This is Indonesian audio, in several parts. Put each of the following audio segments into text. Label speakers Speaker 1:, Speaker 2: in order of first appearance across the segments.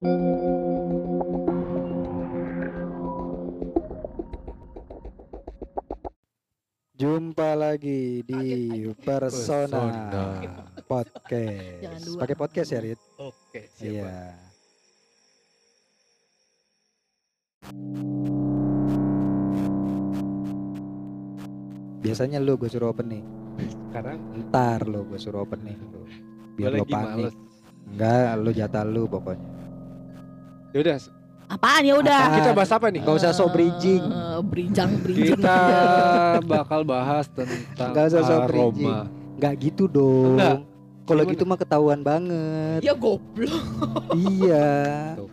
Speaker 1: Jumpa lagi di Persona,
Speaker 2: Persona.
Speaker 1: Podcast. Pakai podcast ya, Rit?
Speaker 2: Oke, siapa?
Speaker 1: Iya. Biasanya lu gue suruh opening.
Speaker 2: Sekarang
Speaker 1: Ntar lu gue suruh opening lu. Biar lo panik.
Speaker 2: males.
Speaker 1: Enggak, lu jatah lu pokoknya.
Speaker 2: Yaudah,
Speaker 3: Apaan ya udah?
Speaker 2: Kita bahas apa nih?
Speaker 1: Nggak usah sok
Speaker 3: Eh,
Speaker 1: bridging.
Speaker 3: bridging, bridging.
Speaker 2: Kita bakal bahas tentang
Speaker 1: Nggak usah bridging.
Speaker 2: aroma.
Speaker 1: Enggak gitu dong.
Speaker 2: Enggak.
Speaker 1: Kalau gitu mah ketahuan banget.
Speaker 3: Ya goblok.
Speaker 1: iya.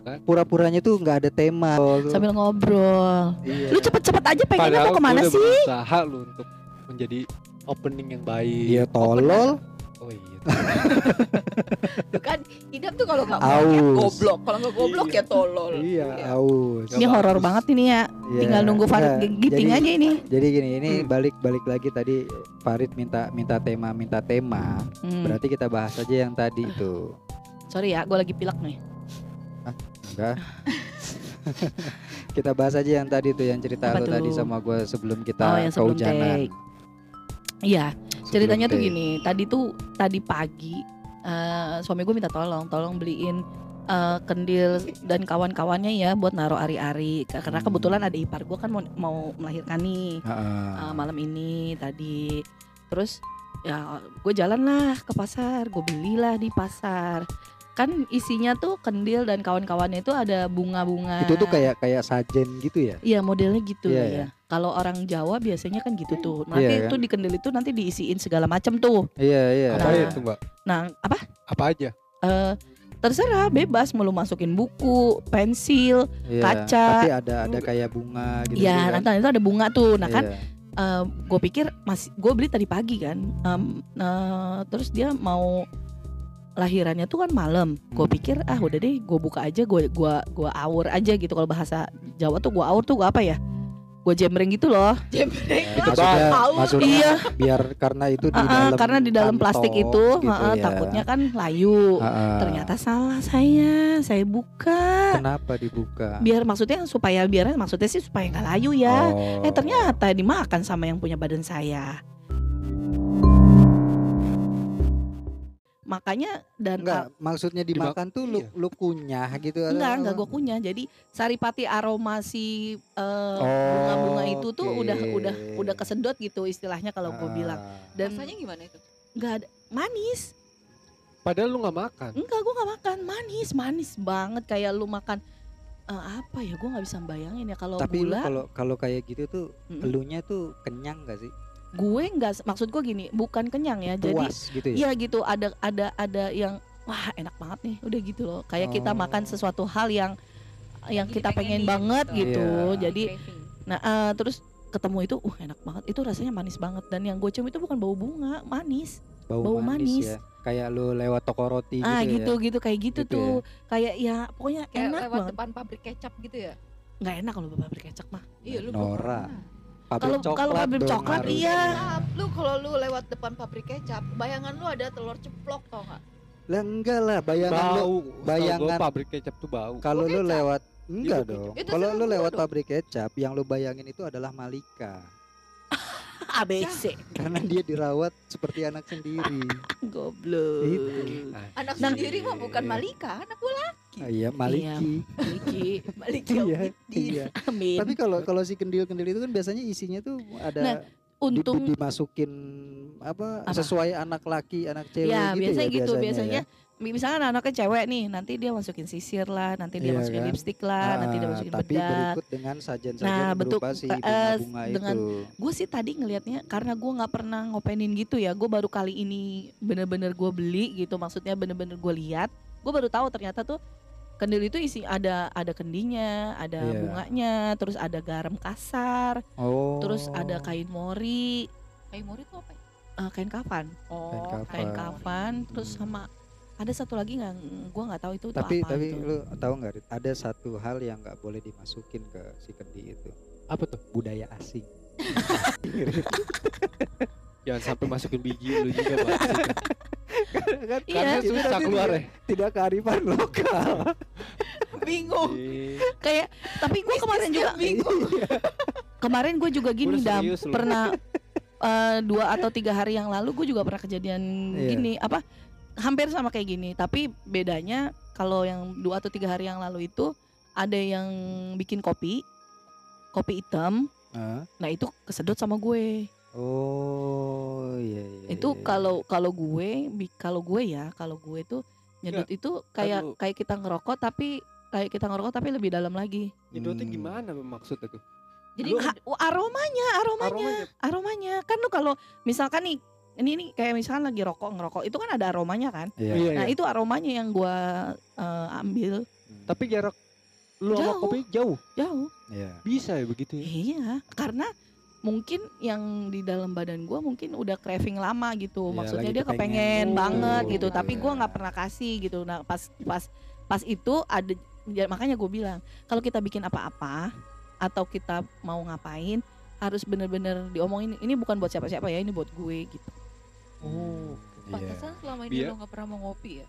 Speaker 2: Kan.
Speaker 1: Pura-puranya tuh nggak ada tema.
Speaker 3: Sambil ngobrol.
Speaker 1: Iya.
Speaker 3: Lu cepet-cepet aja pengennya
Speaker 2: Padahal
Speaker 3: mau ke
Speaker 2: mana udah
Speaker 3: sih?
Speaker 2: berusaha lu untuk menjadi opening yang baik.
Speaker 1: Iya tolol.
Speaker 2: Oh iya.
Speaker 4: Tuh kan idam tuh kalau nggak goblok kalau nggak goblok ya tolol
Speaker 1: Iya, aus.
Speaker 3: Ini horor banget ini ya.
Speaker 1: Iya.
Speaker 3: Tinggal nunggu Farid
Speaker 1: Nggak,
Speaker 3: giting
Speaker 1: jadi-
Speaker 3: aja ini.
Speaker 1: Jadi gini, ini
Speaker 2: Hmm.
Speaker 1: balik balik lagi tadi Farid minta minta tema minta tema.
Speaker 3: Hmm.
Speaker 1: Berarti kita bahas aja yang tadi itu.
Speaker 3: Sorry ya, gue lagi pilek nih.
Speaker 1: Enggak. kita bahas aja yang tadi tuh yang cerita
Speaker 3: Apa
Speaker 1: lu tadi sama gue sebelum kita
Speaker 3: Oh, yang sebelum
Speaker 1: kehujanan.
Speaker 3: take. Iya, Ceritanya tuh gini. Tadi tuh tadi pagi eh, suami gue minta tolong, tolong beliin eh, kendil dan kawan-kawannya ya buat naruh ari-ari. Karena
Speaker 1: Hmm.
Speaker 3: kebetulan ada ipar gue kan mau, mau melahirkan nih.
Speaker 1: Heeh.
Speaker 3: uh, malam ini tadi terus ya gue jalan lah ke pasar gue belilah di pasar kan isinya tuh kendil dan kawan-kawannya itu ada bunga-bunga
Speaker 1: Itu tuh kayak kayak sajen gitu ya?
Speaker 3: Iya modelnya gitu
Speaker 1: Iya,
Speaker 3: ya.
Speaker 1: iya.
Speaker 3: Kalau orang Jawa biasanya kan gitu tuh. Nanti
Speaker 1: Iya,
Speaker 3: itu di kendil itu nanti diisiin segala macam tuh.
Speaker 1: Iya iya.
Speaker 2: Apa
Speaker 3: Nah.
Speaker 2: itu, Mbak?
Speaker 3: Nah apa?
Speaker 2: Apa aja?
Speaker 3: Eh terserah bebas mau lu masukin buku, pensil.
Speaker 1: Iya.
Speaker 3: kaca.
Speaker 1: Tapi ada ada kayak bunga gitu.
Speaker 3: ya
Speaker 1: kan?
Speaker 3: nanti itu ada bunga tuh. Nah kan
Speaker 1: Iya.
Speaker 3: gue pikir masih gue beli tadi pagi kan Em, eh, terus dia mau lahirannya tuh kan malam gue
Speaker 1: Hmm.
Speaker 3: pikir ah udah deh gue buka aja gue gua gua aur aja gitu kalau bahasa Jawa tuh gue aur tuh gua apa ya gue jembreng gitu loh
Speaker 4: jembreng
Speaker 2: Itu
Speaker 1: maksudnya, maksudnya
Speaker 3: Iya.
Speaker 1: biar karena itu di
Speaker 3: Ah, ah,
Speaker 1: dalam
Speaker 3: karena di dalam plastik itu
Speaker 1: gitu
Speaker 3: ah, ah,
Speaker 1: ya.
Speaker 3: takutnya kan layu
Speaker 1: Ah, ah.
Speaker 3: ternyata salah saya saya buka
Speaker 1: kenapa dibuka?
Speaker 3: biar maksudnya supaya biar maksudnya sih supaya nggak layu ya
Speaker 1: Oh.
Speaker 3: eh ternyata dimakan sama yang punya badan saya makanya dan
Speaker 1: enggak maksudnya dimakan tuh lu
Speaker 2: iya.
Speaker 1: lu kunyah gitu atau
Speaker 3: Enggak, enggak gue kunyah. Jadi saripati aroma si eh,
Speaker 1: Oh,
Speaker 3: bunga-bunga itu tuh
Speaker 1: oke.
Speaker 3: udah udah udah kesedot gitu istilahnya kalau gue
Speaker 1: Ah.
Speaker 3: bilang. Dan
Speaker 4: rasanya gimana itu
Speaker 3: enggak ada manis.
Speaker 2: Padahal lu nggak makan.
Speaker 3: Enggak, gue nggak makan. Manis, manis banget kayak lu makan eh, apa ya? Gue nggak bisa bayangin ya kalau
Speaker 1: Tapi lu
Speaker 3: gula.
Speaker 1: kalau kalau kayak gitu tuh
Speaker 3: Mm-mm.
Speaker 1: elunya tuh kenyang gak sih?
Speaker 3: Gue nggak maksud gue gini, bukan kenyang ya. Jadi
Speaker 1: Puas gitu ya?
Speaker 3: Iya gitu, ada ada ada yang wah enak banget nih, udah gitu loh. Kayak kita
Speaker 1: Oh.
Speaker 3: makan sesuatu hal yang yang
Speaker 4: Jadi
Speaker 3: kita pengen
Speaker 4: pengenin
Speaker 3: banget
Speaker 4: gitu.
Speaker 3: gitu.
Speaker 1: Iya.
Speaker 3: Jadi
Speaker 4: Craving.
Speaker 3: Nah, eh, terus ketemu itu, uh enak banget. Itu rasanya manis banget dan yang gue cium itu bukan bau bunga, manis.
Speaker 1: Bau,
Speaker 3: bau
Speaker 1: manis,
Speaker 3: manis.
Speaker 1: ya. Kayak lu lewat toko roti
Speaker 3: ah,
Speaker 1: gitu,
Speaker 3: gitu
Speaker 1: ya.
Speaker 3: gitu kayak gitu,
Speaker 1: Gitu
Speaker 3: tuh. Kayak ya pokoknya
Speaker 4: kayak
Speaker 3: enak
Speaker 4: lewat
Speaker 3: banget.
Speaker 4: depan pabrik kecap gitu ya
Speaker 3: Nggak enak kalau pabrik kecap mah.
Speaker 4: iya lu
Speaker 1: Nora. Pabrik
Speaker 3: Kalau-
Speaker 1: coklat
Speaker 3: kalau pabrik
Speaker 1: dong
Speaker 3: coklat,
Speaker 1: harus.
Speaker 3: iya.
Speaker 4: Lu kalau lu lewat depan pabrik kecap bayangan lu ada telur ceplok tau nggak
Speaker 1: Lah enggak lah, bayangan lu
Speaker 2: bau.
Speaker 1: bayangan-
Speaker 2: Bayangan pabrik kecap tuh bau.
Speaker 1: kalau lu lewat enggak
Speaker 2: Itu
Speaker 1: dong.
Speaker 4: Itu
Speaker 1: Kalau lu lewat
Speaker 4: dong.
Speaker 1: pabrik kecap, yang lu bayangin itu adalah Malika.
Speaker 3: ABC.
Speaker 1: Karena dia dirawat seperti anak sendiri.
Speaker 3: Goblok.
Speaker 1: Itu.
Speaker 4: anak
Speaker 3: Nah.
Speaker 4: sendiri mah bukan Malika anak gua
Speaker 1: Ah, iya, Maliki.
Speaker 3: Iki.
Speaker 4: Malika
Speaker 1: Iya,
Speaker 4: Uddin.
Speaker 1: iya.
Speaker 3: Amin.
Speaker 1: Tapi kalau kalau si kendil-kendil itu kan biasanya isinya tuh ada
Speaker 3: Nah,
Speaker 1: di-
Speaker 3: Untung
Speaker 1: dimasukin apa,
Speaker 3: Apa?
Speaker 1: sesuai anak laki, anak cewek
Speaker 3: ya
Speaker 1: gitu
Speaker 3: biasanya
Speaker 1: ya
Speaker 3: gitu
Speaker 1: biasanya.
Speaker 3: biasanya
Speaker 1: ya.
Speaker 3: Misalkan anaknya cewek nih nanti dia masukin sisir lah nanti dia
Speaker 1: Iya
Speaker 3: masukin
Speaker 1: kan?
Speaker 3: lipstick lah nanti dia
Speaker 1: Ah,
Speaker 3: masukin
Speaker 1: tapi
Speaker 3: bedak
Speaker 1: berikut dengan sajian-sajian
Speaker 3: Nah, betul.
Speaker 1: berupa si
Speaker 3: Eh,
Speaker 1: bunga-bunga
Speaker 3: dengan-
Speaker 1: itu.
Speaker 3: gue sih tadi ngelihatnya karena gue nggak pernah ngopenin gitu ya gue baru kali ini bener-bener gue beli gitu maksudnya bener-bener gue lihat gue baru tahu ternyata tuh kendil itu isi ada ada kendinya ada
Speaker 1: Iya.
Speaker 3: bunganya terus ada garam kasar
Speaker 1: Oh.
Speaker 3: terus ada kain mori
Speaker 4: kayak murid tuh apa ya?
Speaker 3: eh, kain kafan
Speaker 4: oh
Speaker 1: kafan.
Speaker 3: kain kafan terus
Speaker 1: Hmm.
Speaker 3: sama ada satu lagi nggak gue nggak tahu itu, itu
Speaker 1: tapi
Speaker 3: apa
Speaker 1: tapi
Speaker 3: gitu.
Speaker 1: lu tahu nggak ada satu hal yang nggak boleh dimasukin ke si kendi itu
Speaker 2: Apa tuh?
Speaker 1: budaya asing
Speaker 2: Jangan sampai masukin biji lu juga, Pak.
Speaker 1: kan
Speaker 3: Iya.
Speaker 2: Karena
Speaker 1: itu
Speaker 2: susah keluar ya.
Speaker 1: tidak, kearifan lokal.
Speaker 4: bingung
Speaker 2: Ih,
Speaker 3: kayak tapi gue kemarin juga
Speaker 4: bingung
Speaker 3: kemarin gue juga gini
Speaker 2: lu.
Speaker 3: pernah eh, dua atau tiga hari yang lalu gue juga pernah kejadian
Speaker 1: Iya.
Speaker 3: gini apa hampir sama kayak gini tapi bedanya kalau yang dua atau tiga hari yang lalu itu ada yang bikin kopi kopi hitam
Speaker 1: Hah?
Speaker 3: nah itu kesedot sama gue
Speaker 1: Oh iya iya.
Speaker 3: itu
Speaker 1: iya,
Speaker 3: kalau kalau gue kalau gue ya kalau gue tuh nyedot itu kayak
Speaker 2: lu.
Speaker 3: kayak kita ngerokok tapi kayak kita ngerokok tapi lebih dalam lagi
Speaker 2: Nyedotnya
Speaker 1: Hmm.
Speaker 2: gimana maksudnya tuh?
Speaker 4: jadi
Speaker 2: Lu-
Speaker 3: aromanya aromanya
Speaker 2: Aromanya
Speaker 3: aromanya kan lu kalau misalkan nih ini nih kayak misalkan lagi rokok ngerokok itu kan ada aromanya kan
Speaker 1: Iya.
Speaker 2: Iya,
Speaker 3: nah
Speaker 2: iya.
Speaker 3: itu aromanya yang gua eh, ambil
Speaker 1: Hmm.
Speaker 2: Tapi jarak lu sama
Speaker 3: Jauh.
Speaker 2: kopi jauh.
Speaker 3: jauh
Speaker 1: Iya.
Speaker 2: Bisa ya begitu ya?
Speaker 3: iya karena mungkin yang di dalam badan gua mungkin udah craving lama gitu
Speaker 1: Iya,
Speaker 3: maksudnya dia
Speaker 1: kepengen.
Speaker 3: kepengen
Speaker 2: Oh,
Speaker 3: banget gitu tapi
Speaker 1: iya.
Speaker 3: gua nggak pernah kasih gitu nah pas pas pas itu ada ya, makanya gue bilang kalau kita bikin apa-apa atau kita mau ngapain harus bener-bener diomongin ini bukan buat siapa-siapa ya ini buat gue gitu
Speaker 2: Oh.
Speaker 1: Iya.
Speaker 4: pantesan selama ini
Speaker 2: Biar-
Speaker 4: lo nggak pernah mau ngopi ya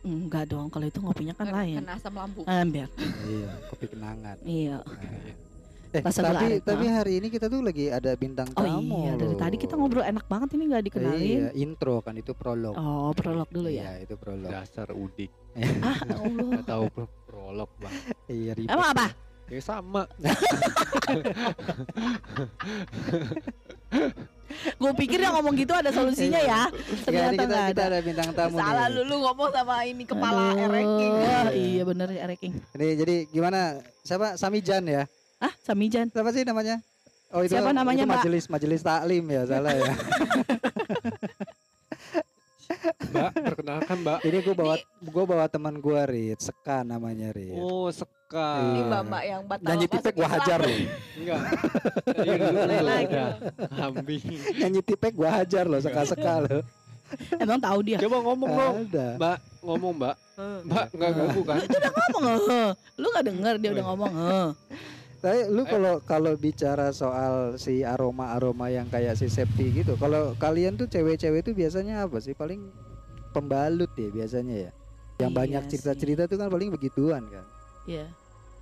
Speaker 3: Enggak dong, kalau itu ngopinya kan
Speaker 4: Kena-
Speaker 3: lain.
Speaker 4: kena asam lambung
Speaker 3: Ambil.
Speaker 1: Iya, kopi kenangan.
Speaker 3: Iya.
Speaker 1: Nah. Eh,
Speaker 3: Rasa gula
Speaker 1: tapi tapi hari ini kita tuh lagi ada bintang
Speaker 3: Oh
Speaker 1: tamu.
Speaker 3: iya, dari
Speaker 1: loh.
Speaker 3: tadi kita ngobrol enak banget ini nggak
Speaker 1: Iya,
Speaker 3: dikenalin.
Speaker 1: intro kan itu prolog.
Speaker 3: Oh, prolog dulu ya.
Speaker 1: Iya, itu prolog.
Speaker 2: Dasar udik.
Speaker 3: Ah, Allah.
Speaker 2: Gak tahu pro- prolog bang.
Speaker 1: Iya, ribet.
Speaker 3: Emang apa?
Speaker 2: Ya sama.
Speaker 3: Gue pikir yang ngomong gitu ada solusinya ya. Ternyata
Speaker 1: kita,
Speaker 3: nggak
Speaker 1: kita
Speaker 3: ada.
Speaker 1: ada bintang tamu
Speaker 4: salah
Speaker 1: nih.
Speaker 4: lu lu ngomong sama ini kepala
Speaker 3: Aduh,
Speaker 4: ereking
Speaker 3: Iya bener ereking.
Speaker 1: Ini jadi gimana? Siapa? Samijan ya?
Speaker 3: Ah, Samijan.
Speaker 1: Siapa sih namanya? Oh itu
Speaker 3: Siapa namanya,
Speaker 1: itu
Speaker 3: Mbak?
Speaker 1: majelis majelis taklim ya salah ya.
Speaker 2: Mbak, perkenalkan Mbak.
Speaker 1: Ini gue bawa gue bawa teman gue Rit, Seka namanya Rit.
Speaker 2: Oh,
Speaker 1: Iya.
Speaker 2: sekali.
Speaker 4: ini mbak mbak yang batal
Speaker 1: Nyanyi tipek gua
Speaker 4: Islam.
Speaker 1: hajar loh.
Speaker 2: Enggak. Dulu udah kambing.
Speaker 1: Nyanyi tipek gua hajar loh Seka-seka loh.
Speaker 3: Emang tahu dia.
Speaker 2: Coba ngomong dong. Mbak, ngomong Mbak. Mbak, enggak ganggu kan?
Speaker 3: Ngomong, "Heh." Lu nggak denger dia udah ngomong.
Speaker 1: Tapi lu
Speaker 2: Eh.
Speaker 1: kalau kalau bicara soal si aroma-aroma yang kayak si Septi gitu, kalau kalian tuh cewek-cewek tuh biasanya apa sih? Paling pembalut ya biasanya ya. Yang
Speaker 3: Iya
Speaker 1: banyak cerita-cerita tuh kan paling begituan kan.
Speaker 3: Iya.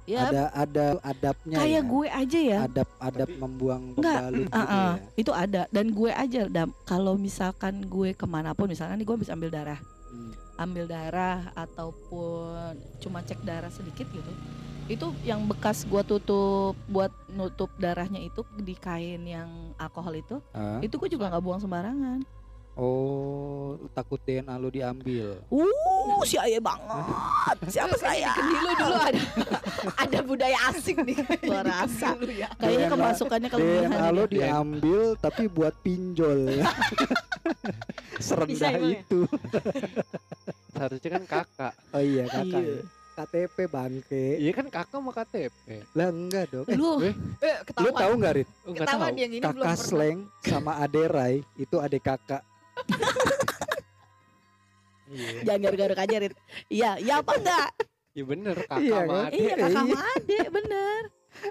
Speaker 3: Ya,
Speaker 1: Ada ada adabnya
Speaker 3: kayak
Speaker 1: ya.
Speaker 3: gue aja ya.
Speaker 1: Adab-adab
Speaker 2: Tapi-
Speaker 1: membuang pembalut
Speaker 3: Ah,
Speaker 1: gitu
Speaker 3: ah,
Speaker 1: ya.
Speaker 3: itu ada dan gue aja dam kalau misalkan gue ke mana pun misalkan nih gue bisa ambil darah
Speaker 1: Hmm.
Speaker 3: ambil darah ataupun cuma cek darah sedikit gitu itu yang bekas gue tutup buat nutup darahnya itu di kain yang alkohol itu
Speaker 1: Ah.
Speaker 3: itu gue juga nggak buang sembarangan
Speaker 1: Oh, takut DNA lu diambil.
Speaker 3: uh si ayah banget siapa saya
Speaker 4: di lu dulu ada ada budaya asing nih
Speaker 3: Gua rasa.
Speaker 4: Ya
Speaker 3: kayaknya
Speaker 1: DNA
Speaker 3: kemasukannya kelebihan
Speaker 1: DNA lu
Speaker 3: dia.
Speaker 1: diambil tapi buat pinjol. Serendah
Speaker 5: ya?
Speaker 1: itu.
Speaker 2: Seharusnya kan kakak.
Speaker 1: Oh iya kakak.
Speaker 3: Iya.
Speaker 1: Ya. KTP bangke.
Speaker 2: Iya kan kakak sama KTP.
Speaker 1: Lah enggak dong. Eh,
Speaker 3: lu
Speaker 4: eh
Speaker 1: lu
Speaker 4: ketahuan
Speaker 1: tahu nggak Rit?
Speaker 2: Oh, enggak
Speaker 4: ketahuan
Speaker 2: tahu.
Speaker 4: yang ini belum
Speaker 1: Kakak
Speaker 4: pernah
Speaker 1: Sleng sama Ade Rai itu adik kakak.
Speaker 2: Iya.
Speaker 3: jangan garuk-garuk aja Rit iya iya apa enggak
Speaker 2: Iya bener kakak
Speaker 1: Iya
Speaker 2: sama
Speaker 1: kan?
Speaker 2: adik.
Speaker 3: iya kakak
Speaker 1: Iya.
Speaker 3: sama adik bener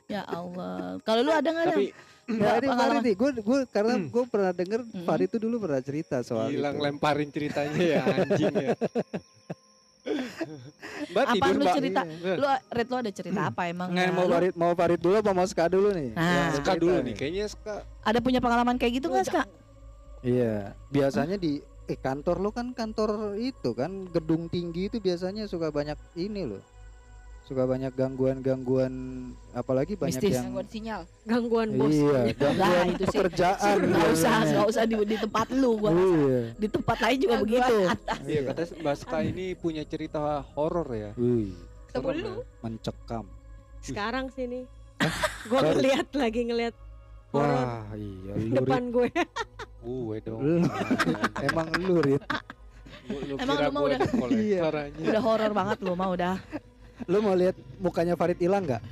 Speaker 3: ya Allah kalau lu ada nggak Dam?
Speaker 2: Tapi
Speaker 1: Enggak ada
Speaker 3: pengalaman.
Speaker 1: Farid nih. Gue gue karena
Speaker 2: Hmm.
Speaker 1: gue pernah denger
Speaker 3: Hmm.
Speaker 1: Farid itu dulu pernah cerita soal
Speaker 2: hilang lemparin ceritanya ya anjing ya. Mbak
Speaker 3: Apa
Speaker 2: tidur
Speaker 3: lu
Speaker 2: mbak.
Speaker 3: cerita?
Speaker 2: Iya.
Speaker 3: lu Rit lu ada cerita apa emang
Speaker 1: Nggak, mau
Speaker 3: Lu
Speaker 1: Farid mau Farid dulu apa mau Ska dulu nih?
Speaker 3: Nah.
Speaker 2: Ska dulu nih kayaknya Ska
Speaker 3: ada punya pengalaman kayak gitu
Speaker 4: Lu
Speaker 3: nggak Ska?
Speaker 1: Iya, biasanya di eh kantor lo kan kantor itu kan gedung tinggi itu biasanya suka banyak ini loh. Suka banyak gangguan-gangguan apalagi banyak
Speaker 3: Mistis.
Speaker 1: yang
Speaker 4: gangguan sinyal
Speaker 5: gangguan bos
Speaker 1: Iya, gangguan
Speaker 3: itu sih.
Speaker 1: pekerjaan.
Speaker 3: Nggak usah, nggak usah di, di tempat lu gua.
Speaker 1: Iya.
Speaker 3: Di tempat lain juga
Speaker 4: Gangguan
Speaker 3: begitu.
Speaker 4: atas.
Speaker 2: Iya kata Mbak Ska ini punya cerita horor ya.
Speaker 1: Wih,
Speaker 4: Ketemu lu.
Speaker 2: ya?
Speaker 1: mencekam.
Speaker 5: sekarang sini gue
Speaker 1: Sorry.
Speaker 5: ngeliat lagi ngeliat horor
Speaker 1: Wah, iya lu
Speaker 5: depan gue
Speaker 2: Gue dong.
Speaker 1: Emang lu Rit.
Speaker 2: Lu, lu
Speaker 3: Emang lu mah
Speaker 2: gue
Speaker 3: udah-
Speaker 2: aja.
Speaker 3: Udah horor banget lu mah udah.
Speaker 1: Lu mau lihat mukanya Farid hilang nggak?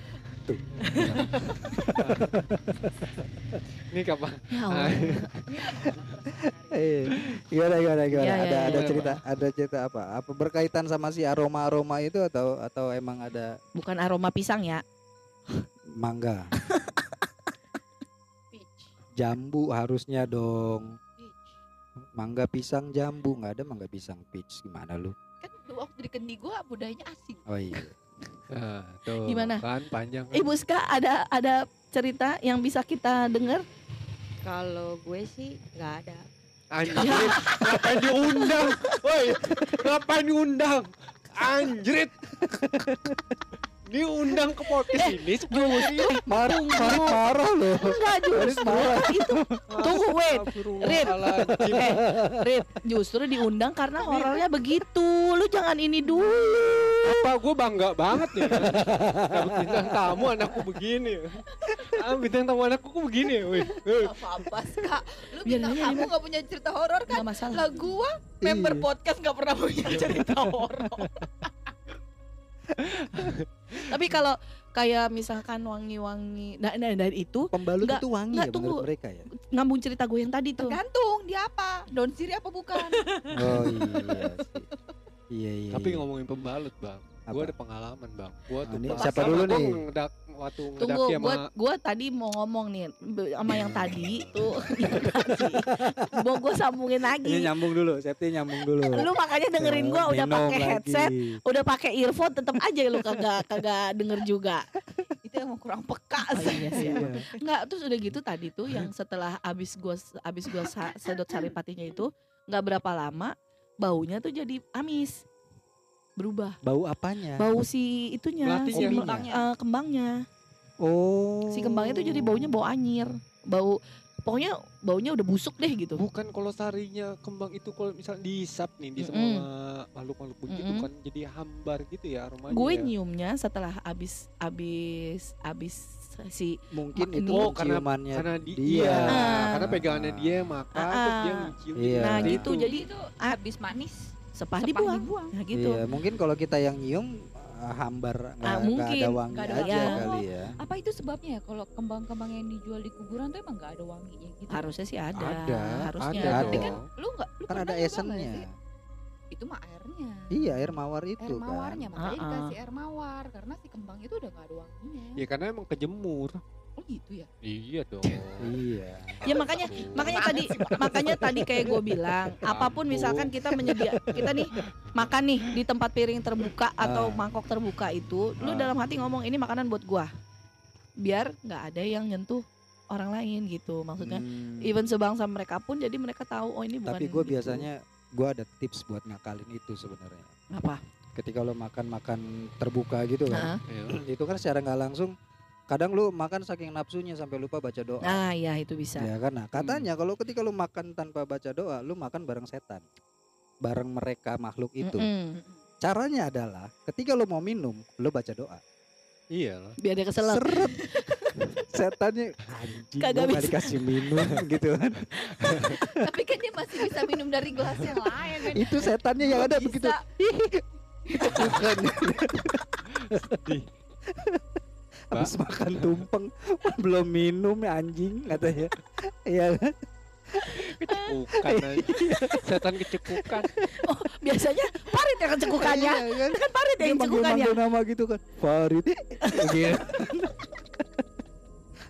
Speaker 2: Ini kapan?
Speaker 3: Ya.
Speaker 1: Eh, gimana gimana gimana?
Speaker 3: Iya, iya,
Speaker 1: ada
Speaker 3: iya,
Speaker 1: ada
Speaker 2: iya.
Speaker 1: cerita ada cerita apa? Apa berkaitan sama si aroma-aroma itu atau atau emang ada
Speaker 3: Bukan aroma pisang ya.
Speaker 1: mangga?
Speaker 4: Peach.
Speaker 1: Jambu harusnya dong. Mangga pisang jambu nggak ada mangga pisang peach gimana lu?
Speaker 4: Kan waktu di kendi gua budayanya asing
Speaker 1: Oh iya.
Speaker 2: Nah, tuh,
Speaker 3: Gimana?
Speaker 2: Kan panjang kan.
Speaker 3: Ibu Ska ada ada cerita yang bisa kita dengar?
Speaker 5: Kalau gue sih nggak ada.
Speaker 2: Anjir, ngapain diundang? Woi, ngapain diundang? Anjrit. Diundang ke podcast ini justru
Speaker 1: Marah, marah, marah loh.
Speaker 3: Enggak justru itu. Tunggu, wait. Rip. eh Rip. Justru diundang karena horornya begitu. Lu jangan ini dulu.
Speaker 2: Apa gue bangga banget ya? Dapet bintang tamu anakku begini. Ah, Bintang tamu anakku kok begini? Woi. Eh,
Speaker 4: apa apa kak lu bintang tamu gak punya cerita horor kan?
Speaker 3: Nggak masalah.
Speaker 4: Lah gua member
Speaker 1: Iya.
Speaker 4: podcast gak pernah punya cerita horor
Speaker 3: tapi kalau kayak misalkan wangi-wangi nah, nah dari itu
Speaker 1: Pembalut
Speaker 3: Nggak-
Speaker 1: itu wangi
Speaker 3: nggak,
Speaker 1: ya
Speaker 3: tunggu.
Speaker 1: menurut mereka ya?
Speaker 3: ngambung cerita gue yang tadi tuh
Speaker 4: tergantung dia apa daun sirih apa bukan
Speaker 1: Oh iya. Iya iya.
Speaker 2: Tapi
Speaker 1: iya.
Speaker 2: ngomongin pembalut bang
Speaker 1: Apa?
Speaker 2: Gue ada pengalaman bang Gue
Speaker 1: Ah,
Speaker 2: tuh
Speaker 1: ini
Speaker 2: pas
Speaker 1: siapa
Speaker 2: sama
Speaker 1: dulu nih?
Speaker 2: ngedak, Waktu
Speaker 3: tunggu gue gue tadi mau ngomong nih sama yang tadi tuh mau gue sambungin
Speaker 1: Ini
Speaker 3: lagi
Speaker 1: nyambung dulu, Septi nyambung dulu.
Speaker 3: lu makanya dengerin gue udah pakai
Speaker 1: lagi.
Speaker 3: headset udah pakai earphone tetap aja lu kagak kagak denger juga
Speaker 4: itu emang kurang peka
Speaker 3: Oh,
Speaker 4: sih
Speaker 3: iya sih,
Speaker 1: Iya.
Speaker 3: emang. Nggak, terus udah gitu tadi tuh yang setelah abis gua abis gua sa- sedot saripatinya itu nggak berapa lama baunya tuh jadi amis berubah
Speaker 1: Bau apanya?
Speaker 3: bau si itunya si
Speaker 1: Oh,
Speaker 3: kembangnya. Eh, kembangnya
Speaker 1: Oh.
Speaker 3: si kembangnya tuh jadi baunya bau anyir bau pokoknya baunya udah busuk deh gitu
Speaker 2: Bukan kalau sarinya kembang itu kalau misalnya dihisap nih di
Speaker 3: Mm-mm.
Speaker 2: semua makhluk-makhluk begitu
Speaker 3: Mm-mm.
Speaker 2: kan jadi hambar gitu ya aromanya.
Speaker 3: gue
Speaker 2: ya.
Speaker 3: nyiumnya setelah abis abis abis si
Speaker 1: Mungkin itu
Speaker 2: Oh, karena- karena di,
Speaker 1: dia.
Speaker 2: iya,
Speaker 3: Ah.
Speaker 2: karena pegangannya dia makan
Speaker 3: Ah,
Speaker 2: terus dia
Speaker 3: ah.
Speaker 2: mencium
Speaker 1: Iya.
Speaker 3: nah
Speaker 1: Nah,
Speaker 3: gitu jadi
Speaker 4: itu habis manis
Speaker 3: sepah,
Speaker 4: sepah
Speaker 3: dibuang.
Speaker 4: dibuang.
Speaker 3: nah gitu
Speaker 1: Iya, mungkin kalau kita yang nyium uh, hambar nggak
Speaker 3: Ah, mungkin.
Speaker 1: ada wangi
Speaker 4: ada
Speaker 1: aja
Speaker 3: wangi.
Speaker 1: kali ya.
Speaker 6: apa itu sebabnya ya kalau kembang-kembang yang dijual di kuburan tuh emang nggak ada wanginya gitu
Speaker 3: harusnya sih ada,
Speaker 2: Ada,
Speaker 3: harusnya
Speaker 2: ada
Speaker 4: tapi kan lu nggak lu
Speaker 1: Kan ada esennya.
Speaker 4: Itu mah airnya
Speaker 1: Iya, air mawar itu
Speaker 4: air
Speaker 1: kan.
Speaker 4: mawarnya makanya
Speaker 3: Ah, ah.
Speaker 4: dikasih air mawar karena si kembang itu udah gak ada wanginya
Speaker 2: Ya karena emang kejemur.
Speaker 4: oh gitu ya
Speaker 2: Iya dong.
Speaker 1: Iya.
Speaker 3: Ya makanya makanya tadi makanya tadi kayak gue bilang apa pun misalkan kita menyedia kita nih makan nih di tempat piring terbuka atau
Speaker 1: Ah.
Speaker 3: mangkok terbuka itu lu
Speaker 1: Ah.
Speaker 3: dalam hati ngomong ini makanan buat gua biar nggak ada yang nyentuh orang lain gitu maksudnya
Speaker 1: Hmm.
Speaker 3: even sebangsa mereka pun jadi mereka tahu oh ini bukan
Speaker 1: Tapi gue
Speaker 3: gitu.
Speaker 1: biasanya gue ada tips buat ngakalin itu sebenarnya.
Speaker 3: apa
Speaker 1: Ketika lo makan-makan terbuka gitu kan,
Speaker 2: Iya.
Speaker 1: itu kan secara nggak langsung. Kadang lu makan saking nafsunya sampai lupa baca doa.
Speaker 3: nah ya itu bisa
Speaker 1: Ya kan, nah, katanya kalau ketika lu makan tanpa baca doa, lu makan bareng setan, bareng mereka makhluk itu.
Speaker 3: Mm-mm.
Speaker 1: Caranya adalah ketika lu mau minum, lu baca doa.
Speaker 2: Iya
Speaker 3: biar dia keselak
Speaker 1: Seret. Setannya anjing
Speaker 3: Kagak bisa.
Speaker 1: dikasih minum gitu kan.
Speaker 4: tapi kan dia masih bisa minum dari gelas yang lain kan
Speaker 1: Itu setannya yang ada
Speaker 4: Bisa.
Speaker 1: begitu. Bukan.
Speaker 2: Sedih.
Speaker 1: Habis makan tumpeng belum minum ya anjing katanya. Iya kan?
Speaker 2: Kecepukan aja. Setan kecepukan.
Speaker 3: biasanya parit yang cekukannya
Speaker 1: Iya kan?
Speaker 3: kan parit
Speaker 1: Dia
Speaker 3: yang cekukannya
Speaker 1: manggil-manggil nama gitu kan. Farid. Gitu.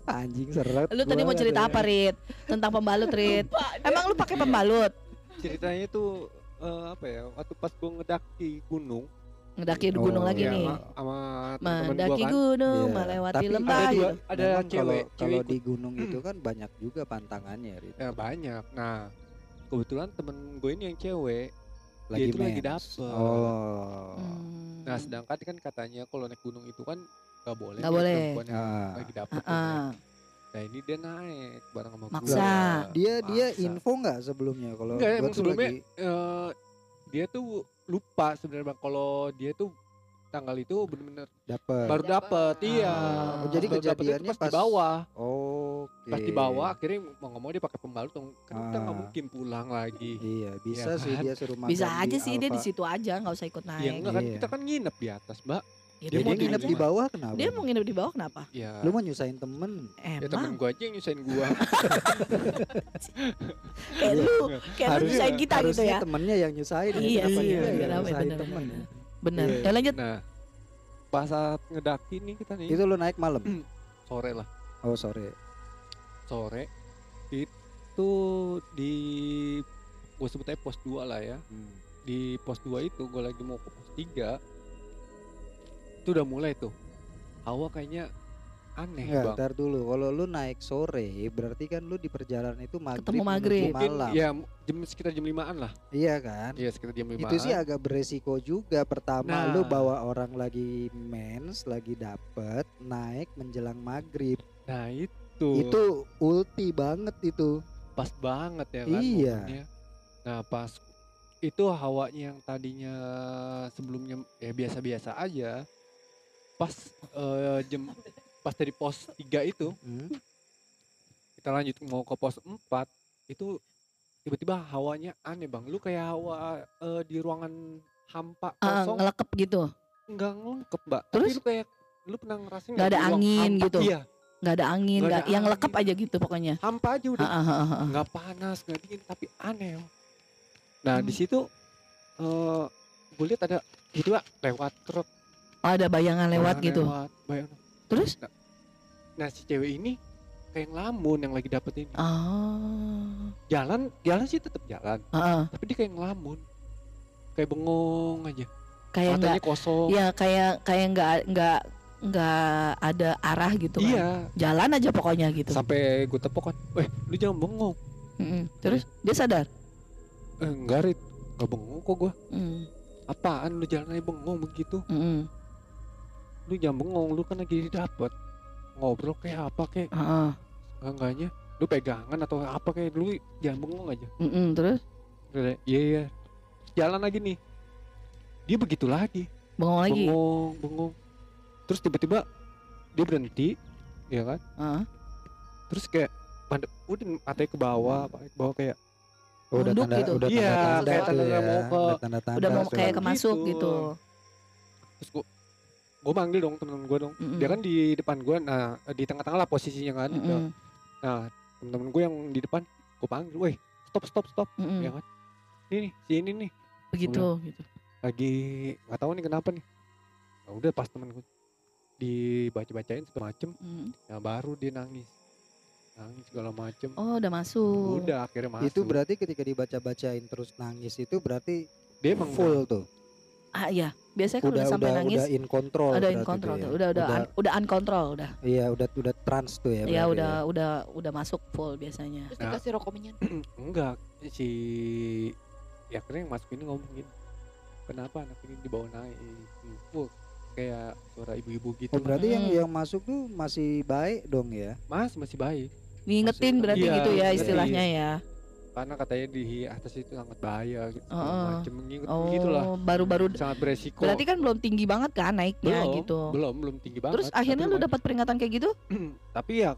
Speaker 1: Anjing seret.
Speaker 3: lu tadi
Speaker 1: gua
Speaker 3: mau cerita
Speaker 1: katanya.
Speaker 3: apa Rit tentang pembalut Rit emang lu pakai pembalut
Speaker 2: Ceritanya tuh eh, apa ya? Waktu pas gue ngedaki gunung
Speaker 3: ngedaki di
Speaker 1: Oh,
Speaker 3: gunung lagi
Speaker 2: ya,
Speaker 3: nih
Speaker 2: sama, sama teman-teman gua
Speaker 3: mendaki
Speaker 2: kan.
Speaker 3: gunung
Speaker 1: Iya,
Speaker 3: melewati
Speaker 1: tapi
Speaker 3: lembah
Speaker 2: ada
Speaker 3: gitu
Speaker 2: dua, ada
Speaker 1: Memang
Speaker 2: cewek,
Speaker 1: kalau
Speaker 2: cewek
Speaker 1: kalau di gunung itu kan banyak juga pantangannya Rit.
Speaker 2: Ya, banyak. Nah, kebetulan temen gue ini yang cewek.
Speaker 1: Lagi
Speaker 2: itu lagi dapet.
Speaker 1: Oh.
Speaker 3: Hmm.
Speaker 2: Nah, sedangkan kan katanya kalau naik gunung itu kan gak boleh.
Speaker 3: Nggak boleh.
Speaker 2: perempuan yang
Speaker 1: Ah.
Speaker 2: lagi dapet.
Speaker 3: Ah,
Speaker 2: kan. Nah, ini dia naik bareng sama gua.
Speaker 3: Maksa.
Speaker 1: Dia dia
Speaker 2: Maksa.
Speaker 1: info nggak sebelumnya kalau
Speaker 2: Enggak,
Speaker 1: gua
Speaker 2: emang
Speaker 1: tuh
Speaker 2: sebelumnya
Speaker 1: lagi-
Speaker 2: eh, dia tuh lupa sebenarnya Bang kalau dia tuh tanggal itu bener-bener
Speaker 1: dapet.
Speaker 2: baru dapet,
Speaker 4: Dapet.
Speaker 2: iya.
Speaker 1: Oh, jadi
Speaker 2: Baru
Speaker 1: kejadiannya
Speaker 2: pas, di
Speaker 1: pas-
Speaker 2: bawah,
Speaker 1: Oke.
Speaker 2: pas di bawah akhirnya mau ngomong dia pakai pembalut dong. Kan kita nggak
Speaker 1: Ah.
Speaker 2: mungkin pulang lagi.
Speaker 1: Iya, bisa
Speaker 2: Iya
Speaker 1: sih
Speaker 2: kan?
Speaker 1: dia suruh makan
Speaker 3: bisa
Speaker 1: di
Speaker 3: aja sih dia di situ aja nggak usah ikut
Speaker 2: Ya
Speaker 3: naik
Speaker 2: enggak kan
Speaker 1: Iya.
Speaker 2: kita kan nginep di atas, Mbak.
Speaker 3: Ya,
Speaker 1: Dia,
Speaker 3: dia mau
Speaker 1: nginep
Speaker 3: aja.
Speaker 1: di bawah kenapa?
Speaker 3: dia mau nginep di bawah kenapa
Speaker 2: Ya.
Speaker 1: Lu mau nyusahin temen.
Speaker 2: ya temen
Speaker 3: emang
Speaker 2: gua aja yang nyusahin gua.
Speaker 3: kayak lu kayak lu
Speaker 1: Harusnya-
Speaker 3: nyusahin kita gitu
Speaker 1: harusnya
Speaker 3: ya
Speaker 1: temennya yang nyusahin.
Speaker 3: Iya
Speaker 1: yang
Speaker 3: bener,
Speaker 1: nyusahin
Speaker 3: bener,
Speaker 1: temen?
Speaker 3: bener.
Speaker 1: Iya.
Speaker 3: ya lanjut
Speaker 2: Nah, pas saat ngedaki nih kita nih
Speaker 1: Itu lu naik malam.
Speaker 2: sore lah,
Speaker 1: Oh, sore.
Speaker 2: sore itu di gue sebut aja pos 2 lah ya
Speaker 1: Hmm.
Speaker 2: di pos 2 itu gue lagi mau ke pos 3 itu udah mulai tuh hawa kayaknya aneh
Speaker 1: Enggak,
Speaker 2: bang
Speaker 1: ntar dulu. Kalau lu naik sore, berarti kan lu di perjalanan itu maghrib
Speaker 3: Ketemu
Speaker 1: menuju
Speaker 3: maghrib.
Speaker 2: mungkin
Speaker 1: malam.
Speaker 2: ya jam sekitar jam 5an lah
Speaker 1: Iya kan?
Speaker 2: iya sekitar jam 5an
Speaker 1: Itu sih agak beresiko juga. Pertama lu
Speaker 2: Nah.
Speaker 1: bawa orang lagi mens, lagi dapet, naik menjelang maghrib.
Speaker 2: nah itu
Speaker 1: Itu ulti banget itu.
Speaker 2: pas banget ya kan
Speaker 1: Iya.
Speaker 2: momennya. nah pas itu hawanya yang tadinya sebelumnya ya biasa-biasa aja pas eh, jam pas dari pos 3 itu
Speaker 1: Hmm?
Speaker 2: kita lanjut mau ke pos 4 itu tiba-tiba hawanya aneh bang lu kayak hawa eh, di ruangan hampa
Speaker 3: Ah,
Speaker 2: kosong
Speaker 3: ngelekep gitu
Speaker 2: nggak ngelengkep mbak
Speaker 3: Terus?
Speaker 2: tapi lu kayak lu pernah ngerasain
Speaker 3: Nggak ada
Speaker 2: di
Speaker 3: angin
Speaker 2: hampa?
Speaker 3: gitu?
Speaker 2: iya
Speaker 3: nggak ada angin
Speaker 2: Nggak ada
Speaker 3: yang lekep
Speaker 2: angin.
Speaker 3: aja gitu pokoknya
Speaker 2: hampa aja udah
Speaker 3: Ah, ah, ah, ah.
Speaker 2: nggak panas nggak dingin tapi aneh nah di
Speaker 3: Hmm.
Speaker 2: situ eh gue lihat ada gitu Pak, lewat truk
Speaker 3: Oh, ada bayangan lewat
Speaker 2: bayangan
Speaker 3: gitu?
Speaker 2: lewat, bayangan.
Speaker 3: terus?
Speaker 2: Nah si cewek ini kayak ngelamun yang lagi dapet ini.
Speaker 3: Oh.
Speaker 2: Jalan jalan sih tetap jalan
Speaker 3: ah, ah.
Speaker 2: tapi dia kayak ngelamun. Kayak bengong aja.
Speaker 3: Kayak nggak
Speaker 2: matanya kosong.
Speaker 3: Ya kayak kayak nggak nggak nggak ada arah gitu kan?
Speaker 2: Iya.
Speaker 3: Jalan aja pokoknya gitu.
Speaker 2: Sampai gue tepok kan weh lu jangan bengong.
Speaker 3: Mm-mm. terus dia sadar?
Speaker 2: Eh, enggak Rit. Gak bengong kok gue
Speaker 3: Mm,
Speaker 2: apaan lu jalan aja bengong begitu?
Speaker 3: Mm-mm.
Speaker 2: Lu jangan bengong lu kan lagi dapet ngobrol kayak apa kayak
Speaker 3: ah.
Speaker 2: enggaknya lu pegangan atau apa kayak lu jangan bengong aja
Speaker 3: Mm-mm. terus
Speaker 2: Udah, iya iya jalan lagi nih dia begitu lagi
Speaker 3: bengong lagi
Speaker 2: bengong bengong terus tiba-tiba dia berhenti ya kan
Speaker 3: Ah.
Speaker 2: terus kayak pada udah matanya ke bawah matanya ke bawah kayak
Speaker 1: Oh, udah tanda
Speaker 3: gitu.
Speaker 1: udah
Speaker 2: Iya,
Speaker 1: tanda-tanda
Speaker 2: kayak
Speaker 1: tuh
Speaker 2: tanda
Speaker 1: ya.
Speaker 2: mau ke-
Speaker 1: Udah tanda-tanda
Speaker 3: udah mau
Speaker 1: tuh.
Speaker 3: kayak
Speaker 2: gitu.
Speaker 3: kemasuk gitu
Speaker 2: terus gua gua manggil dong temen gua dong.
Speaker 3: Mm-mm.
Speaker 2: dia kan di depan gua nah di tengah-tengah lah posisinya kan
Speaker 3: Mm-mm.
Speaker 2: nah temen-temen gua yang di depan gua panggil weh stop stop stop.
Speaker 3: Mm-mm.
Speaker 2: ya kan ini nih si ini nih.
Speaker 3: Begitu gitu
Speaker 2: lagi nggak tahu nih kenapa nih. Nah, udah pas temen gua dibaca-bacain segala macem
Speaker 3: Mm.
Speaker 2: ya baru dia nangis. Nangis segala macem.
Speaker 3: Oh udah masuk.
Speaker 2: Udah akhirnya masuk.
Speaker 1: Itu berarti ketika dibaca-bacain terus nangis itu berarti
Speaker 2: dia emang
Speaker 1: full tuh.
Speaker 3: ah iya biasanya kan udah,
Speaker 1: Udah
Speaker 3: sampai
Speaker 1: udah
Speaker 3: nangis
Speaker 1: udah in control.
Speaker 3: udah in
Speaker 1: tuh
Speaker 3: control
Speaker 1: ya.
Speaker 3: udah udah
Speaker 1: udah,
Speaker 3: un- udah uncontrol udah
Speaker 1: iya udah udah trans tuh ya.
Speaker 3: ya
Speaker 1: berarti
Speaker 3: udah udah udah masuk full biasanya
Speaker 4: Terus
Speaker 2: Nah.
Speaker 4: dikasih rokok minyak.
Speaker 2: enggak si ya yang masuk ini ngomong gini kenapa anak ini dibawa naik Wah, kayak suara ibu-ibu gitu
Speaker 1: Oh berarti yang
Speaker 3: Hmm.
Speaker 1: yang masuk tuh masih baik dong ya.
Speaker 2: mas masih baik
Speaker 3: ngingetin
Speaker 1: Masih-
Speaker 3: berarti
Speaker 2: Iya,
Speaker 3: gitu ya
Speaker 2: ngingetin.
Speaker 3: istilahnya ya
Speaker 2: karena katanya di atas itu sangat bahaya gitu
Speaker 3: Oh.
Speaker 2: ngingetin gitu lah
Speaker 3: oh baru-baru
Speaker 2: sangat beresiko
Speaker 3: berarti kan belum tinggi banget kan naiknya
Speaker 2: belum
Speaker 3: gitu
Speaker 2: belum belum tinggi banget
Speaker 3: terus akhirnya lu dapat peringatan kayak gitu
Speaker 2: tapi ya